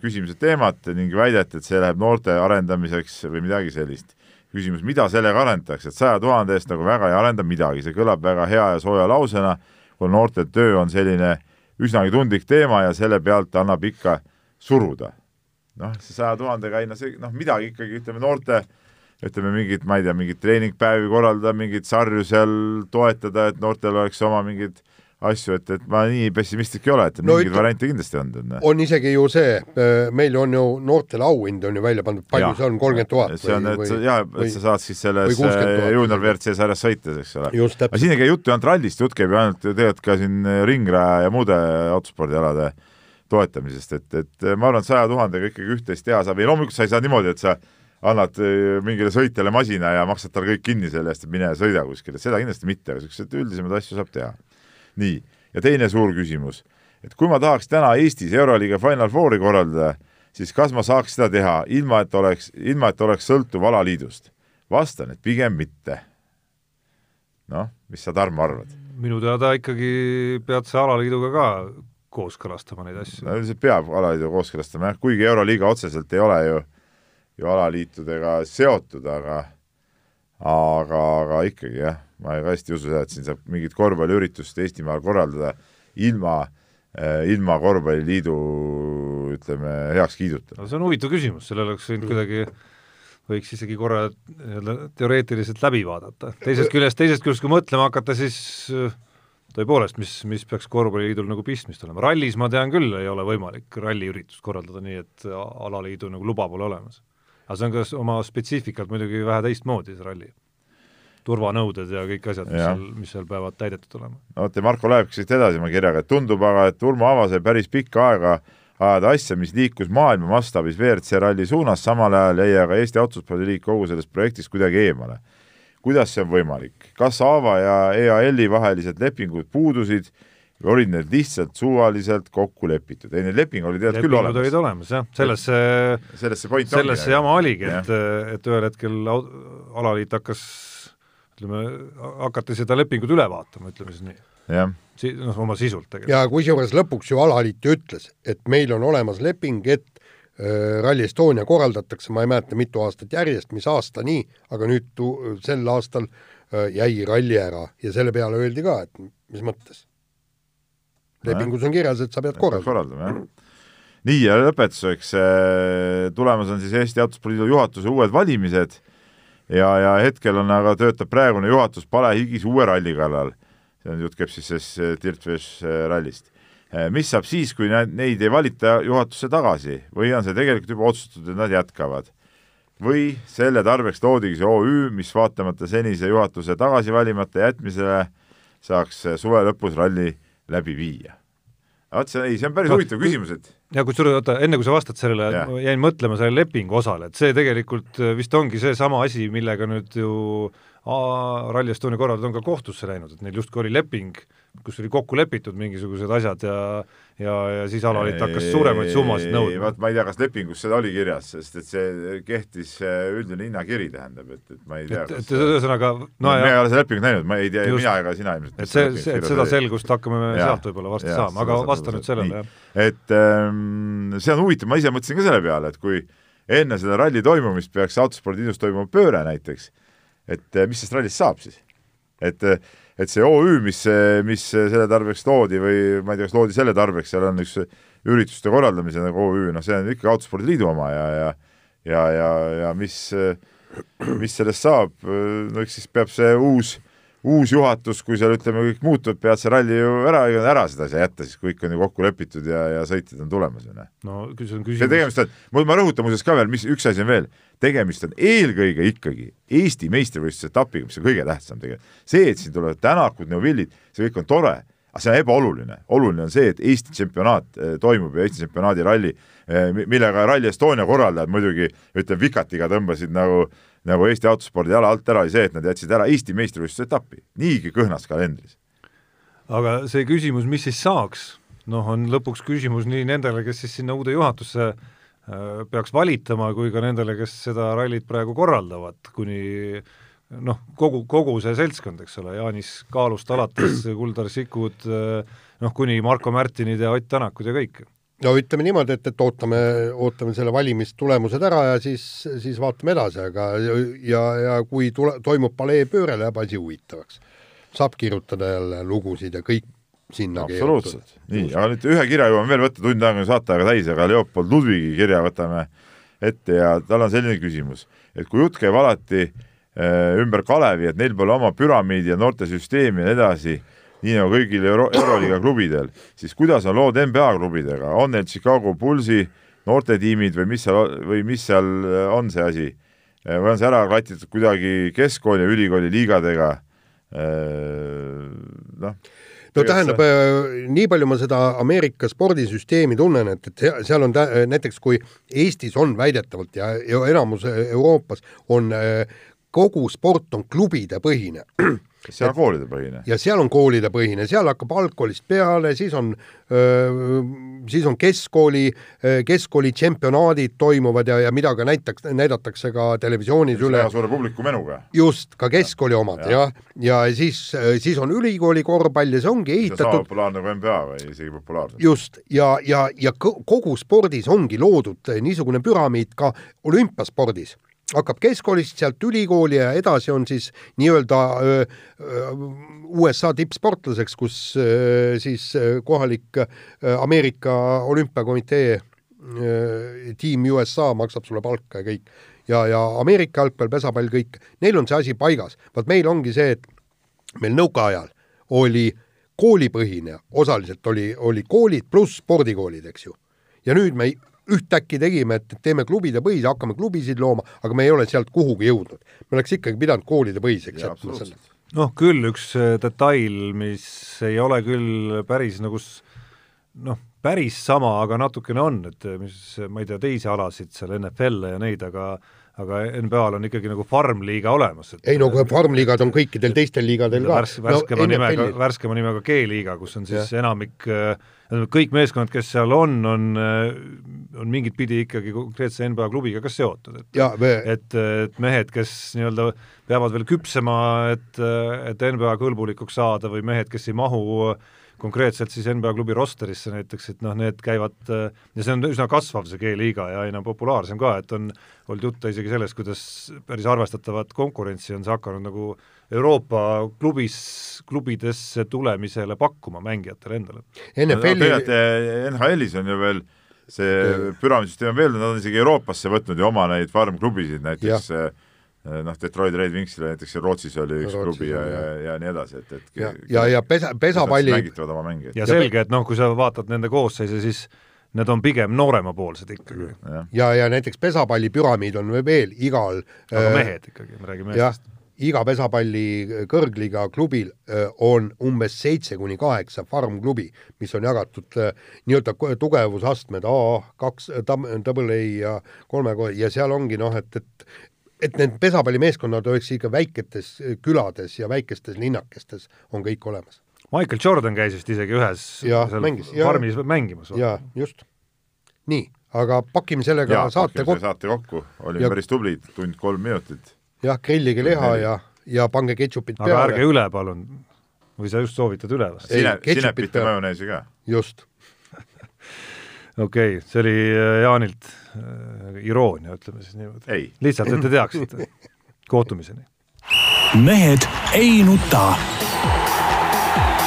küsimuse teemat ning väidet, et see läheb noorte arendamiseks või midagi sellist. küsimus, mida sellega arendatakse, et saja tuhande eest nagu väga ei arenda midagi, see kõlab väga hea ja sooja lausena, kui noorte töö on selline üsnagi tundlik teema ja selle pealt annab ikka suruda. Noh, see saja tuhandega ei no see noh, midagi ikkagi ütleme noorte ütleme mingit, ma ei tea, mingeid treeningpäevi korraldada, mingeid sarju seal toetada, et noortel oleks oma mingid asju, et, et ma nii pessimistlik ei ole, et no, mingeid variante kindlasti on. Noh. on isegi ju see, meil on ju noortele auhind on ju välja pandud, palju see on, kolmkümmend tuhat? see on, et jah, et sa saad siis selles juunior WRC sarjas sõita, eks ole. aga siin ei käi juttu ju ainult rallist, jutt käib ju ainult tegelikult ka siin ringraja ja muude autospordialade toetamisest, et, et ma arvan, et saja tuhandega ikkagi üht-teist teha saab ja loomulikult sa ei saa niimoodi, et sa annad mingile sõitjale masina ja maksad talle kõik kinni selle eest, et mine sõida kuskile, seda kindlasti mitte, aga niisuguseid üldisemaid asju saab teha. Nii, ja teine suur küsimus, et kui ma tahaks täna Eestis Euroliiga Final Fouri korraldada, siis kas ma saaks seda teha ilma, et oleks, ilma et oleks sõltuv alaliidust? vastan, et pigem mitte. noh, mis sa, Tarmo, arvad? minu teada ikkagi pead sa alaliiduga ka kooskõlastama neid asju. no üldiselt peab alaliiduga kooskõlastama jah, kuigi Euroliiga otseselt ei ole ju, ju alaliitudega seotud, aga aga, aga ikkagi jah, ma hästi ei usu seda, et siin saab mingit korvpalliüritust Eestimaal korraldada ilma eh, ilma korvpalliliidu ütleme, heakskiiduta. no see on huvitav küsimus, sellele oleks võinud kuidagi võiks isegi korra nii-öelda teoreetiliselt läbi vaadata. teisest küljest, teisest küljest, kui mõtlema hakata, siis tõepoolest, mis, mis peaks korvpalliliidul nagu pistmist olema, rallis ma tean küll, ei ole võimalik ralliüritust korraldada nii, et alaliidu nagu luba pole olemas. Aga see on ka oma spetsiifikalt muidugi vähe teistmoodi, see ralli. turvanõuded ja kõik asjad, mis seal, mis seal peavad täidetud olema. no vot ja Marko lähebki siit edasi oma kirjaga, et tundub aga, et Urmo Ava sai päris pikka aega ajada asja, mis liikus maailma mastaabis WRC ralli suunas, samal ajal jäi aga Eesti Otsuspordiliit kogu sellest projektist kuidagi eemale kuidas see on võimalik, kas Aava ja EAL-i vahelised lepingud puudusid olid need lihtsalt suvaliselt kokku lepitud, ei need lepingud olid tegelikult küll olemas. olid olemas jah, selles see, selles see point selles see jama oligi, et, et ühel hetkel alaliit hakkas ütleme, hakati seda lepingut üle vaatama, ütleme siis nii. Si-, noh, oma sisult tegelikult. ja kusjuures lõpuks ju alaliit ju ütles, et meil on olemas leping, et Äh, Rally Estonia korraldatakse, ma ei mäleta, mitu aastat järjest, mis aasta nii, aga nüüd tu-, sel aastal äh, jäi ralli ära ja selle peale öeldi ka, et mis mõttes. Lepingus on kirjas, et sa pead korraldama. korraldama, jah. nii, ja lõpetuseks, äh, tulemas on siis Eesti Autospordi juhatuse uued valimised ja, ja hetkel on aga, töötab praegune juhatus palehigis uue ralli kallal. see on, jutt käib siis sellest Dirtfish rallist Eh, mis saab siis, kui neid ei valita juhatusse tagasi või on see tegelikult juba otsustatud, et nad jätkavad? või selle tarbeks loodigi see OÜ, mis vaatamata senise juhatuse tagasi valimata jätmisele saaks suve lõpus ralli läbi viia? vot see, ei, see on päris huvitav küsimus, et ja kusjuures oota, enne kui sa vastad sellele, jäin mõtlema selle lepingu osale, et see tegelikult vist ongi seesama asi, millega nüüd ju Rally Estonia korraldajad on ka kohtusse läinud, et neil justkui oli leping, kus oli kokku lepitud mingisugused asjad ja ja, ja siis alaliit hakkas suuremaid summasid nõudma. vaat ma ei tea, kas lepingus seda oli kirjas, sest et see kehtis üldine hinnakiri, tähendab, et, et ma ei tea, kas et ühesõnaga no, no me ei ole seda lepingut näinud, ma ei tea, mina ega sina ilmselt. et see, see, et seda selgust hakkame me sealt võib-olla varsti ja, saama, aga vasta nüüd sellele, jah. et ähm, see on huvitav, ma ise mõtlesin ka selle peale, et kui enne seda ralli toimumist peaks autospordiliidus toimuma pööre näiteks, et eh, mis sellest rallist saab siis? et, eh, et see OÜ, mis, mis selle tarbeks loodi või ma ei tea, kas loodi selle tarbeks, seal on üks ürituste korraldamise nagu OÜ, noh, see on ikkagi Autospordiliidu oma ja, ja ja, ja, ja mis, mis sellest saab, no eks siis peab see uus äh, uus juhatus, kui seal ütleme, kõik muutub, pead see ralli ju ära, ära seda asja jätta, siis kõik on ju kokku lepitud ja, ja sõitjad on tulemas ju noh. no see on küsimus. tegemist on, ma rõhutan muuseas ka veel, mis üks asi on veel, tegemist on eelkõige ikkagi Eesti meistrivõistluse etapiga, mis on kõige tähtsam tegelikult. see, et siin tulevad Tänakud, Neuvillid, see kõik on tore, aga see on ebaoluline. oluline on see, et Eesti tsempionaat eh, toimub ja Eesti tsempionaadi ralli, eh, millega Rally Estonia korraldajad muidugi ütleme, vikatiga tõmbasid nagu äh, nagu Eesti autospordi jala alt ära, oli see, et nad jätsid ära Eesti meistrivõistluse etapi, niigi kõhnas kalendris. aga see küsimus, mis siis saaks, noh, on lõpuks küsimus nii nendele, kes siis sinna uude juhatusse äh, peaks valitama, kui ka nendele, kes seda rallit praegu korraldavad, kuni noh, kogu, kogu see seltskond, eks ole, Jaanis Kaalust alates, Kuldar Sikud, noh, kuni Marko Märtinid ja Ott Tänakud ja kõik no ütleme niimoodi, et, et ootame, ootame selle valimistulemused ära ja siis, siis vaatame edasi, aga ja, ja kui tule, toimub palee pööre, läheb asi huvitavaks. saab kirjutada jälle lugusid ja kõik sinna absoluutselt, nii, aga nüüd ühe kirja jõuame veel võtta, tund aega on saate aega täis, aga Leopold Ludvigi kirja võtame ette ja tal on selline küsimus, et kui jutt käib alati äh, ümber Kalevi, et neil pole oma püramiidi ja noortesüsteemi ja nii edasi, nii nagu kõigil Euro Euroliiga klubidel, siis kuidas on lood NBA klubidega, on neil Chicago Bullsi noortetiimid või mis seal, või mis seal äh, on see asi? Äh, või on see ära klatitud kuidagi keskkooli ja ülikooli liigadega? Äh, noh no tähendab see..., nii palju ma seda Ameerika spordisüsteemi tunnen, et, et seal on näiteks, kui Eestis on väidetavalt ja, ja enamus Euroopas on kogu sport on klubide põhine seal on koolide põhine. ja seal on koolide põhine, seal hakkab algkoolist peale, siis on, siis on keskkooli, keskkooli tšempionaadid toimuvad ja, ja mida ka näitaks, näidatakse ka televisioonis Üks üle. suure publiku menuga. just, ka keskkooli omad jah, ja, ja siis, siis on ülikooli korvpall ja see ongi ehitatud. populaarne kui NBA või isegi populaarsem. just, ja, ja, ja kogu spordis ongi loodud niisugune püramiid ka olümpiaspordis hakkab keskkoolist, sealt ülikooli ja edasi on siis nii-öelda USA tippsportlaseks, kus öö, siis kohalik öö, Ameerika olümpiakomitee tiim USA maksab sulle palka ja kõik. ja, ja Ameerika jalgpall, pesapall, kõik, neil on see asi paigas. vaat meil ongi see, et meil nõukaajal oli koolipõhine, osaliselt oli, oli koolid pluss spordikoolid, eks ju. ja nüüd me ühtäkki tegime, et teeme klubide põhise, hakkame klubisid looma, aga me ei ole sealt kuhugi jõudnud. me oleks ikkagi pidanud koolide põhiseks jätma selle. noh, küll üks äh, detail, mis ei ole küll päris nagu noh, päris sama, aga natukene on, et äh, mis, ma ei tea, teisi alasid seal, NFL-e ja neid, aga aga NBA-l on ikkagi nagu farm-liiga olemas. ei no farm-liigad on kõikidel teistel liigadel ka. värs-, värskema no, nimega, värskema nimega G-liiga, kus on siis ja. enamik äh, kõik meeskonnad, kes seal on, on, on mingit pidi ikkagi konkreetse NBA klubiga ka seotud, et ja, me... et, et mehed, kes nii-öelda peavad veel küpsema, et, et NBA kõlbulikuks saada või mehed, kes ei mahu konkreetselt siis NBA klubi rosterisse näiteks, et noh, need käivad ja see on üsna kasvav, see G-liiga ja aina populaarsem ka, et on olnud juttu isegi sellest, kuidas päris arvestatavat konkurentsi on see hakanud nagu Euroopa klubis, klubidesse tulemisele pakkuma mängijatele endale. NFL-i no, NHL-is on ju veel see püramiidsüsteem on veel, nad on isegi Euroopasse võtnud ju oma neid farm-klubisid, näiteks ja noh, Detroit Red Wingsil näiteks Rootsis oli üks Rootsis klubi ja, ja, ja nii edasi, et, et ja, ja, ja pesa, pesapalli mängitavad oma mängijaid. ja selge, et noh, kui sa vaatad nende koosseise, siis need on pigem nooremapoolsed ikkagi. ja, ja, ja näiteks pesapallipüramiid on veel igal aga äh, mehed ikkagi, me räägime meestest iga pesapalli kõrgliga klubil on umbes seitse kuni kaheksa farm-klubi, mis on jagatud nii-öelda tugevusastmed A, kaks, double A ja kolme ja seal ongi noh, et, et et need pesapallimeeskonnad oleks ikka väiketes külades ja väikestes linnakestes on kõik olemas. Michael Jordan käis vist isegi ühes ja, mängis, farmis ja, mängimas. jaa, just. nii, aga pakime sellega ja, saate kokku. saate kokku, olime ja... päris tublid, tund kolm minutit jah, grillige liha ja, ja pange ketšupit peale. aga ärge üle, palun. või sa just soovitad üle või? Sine, sinepit ja majoneesi ka. just okei okay,, see oli äh, Jaanilt iroonia, ütleme siis niimoodi. lihtsalt, et te teaksite. kohtumiseni. mehed ei nuta.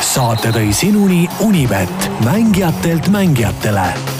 saate tõi sinuni Unibet, mängijatelt mängijatele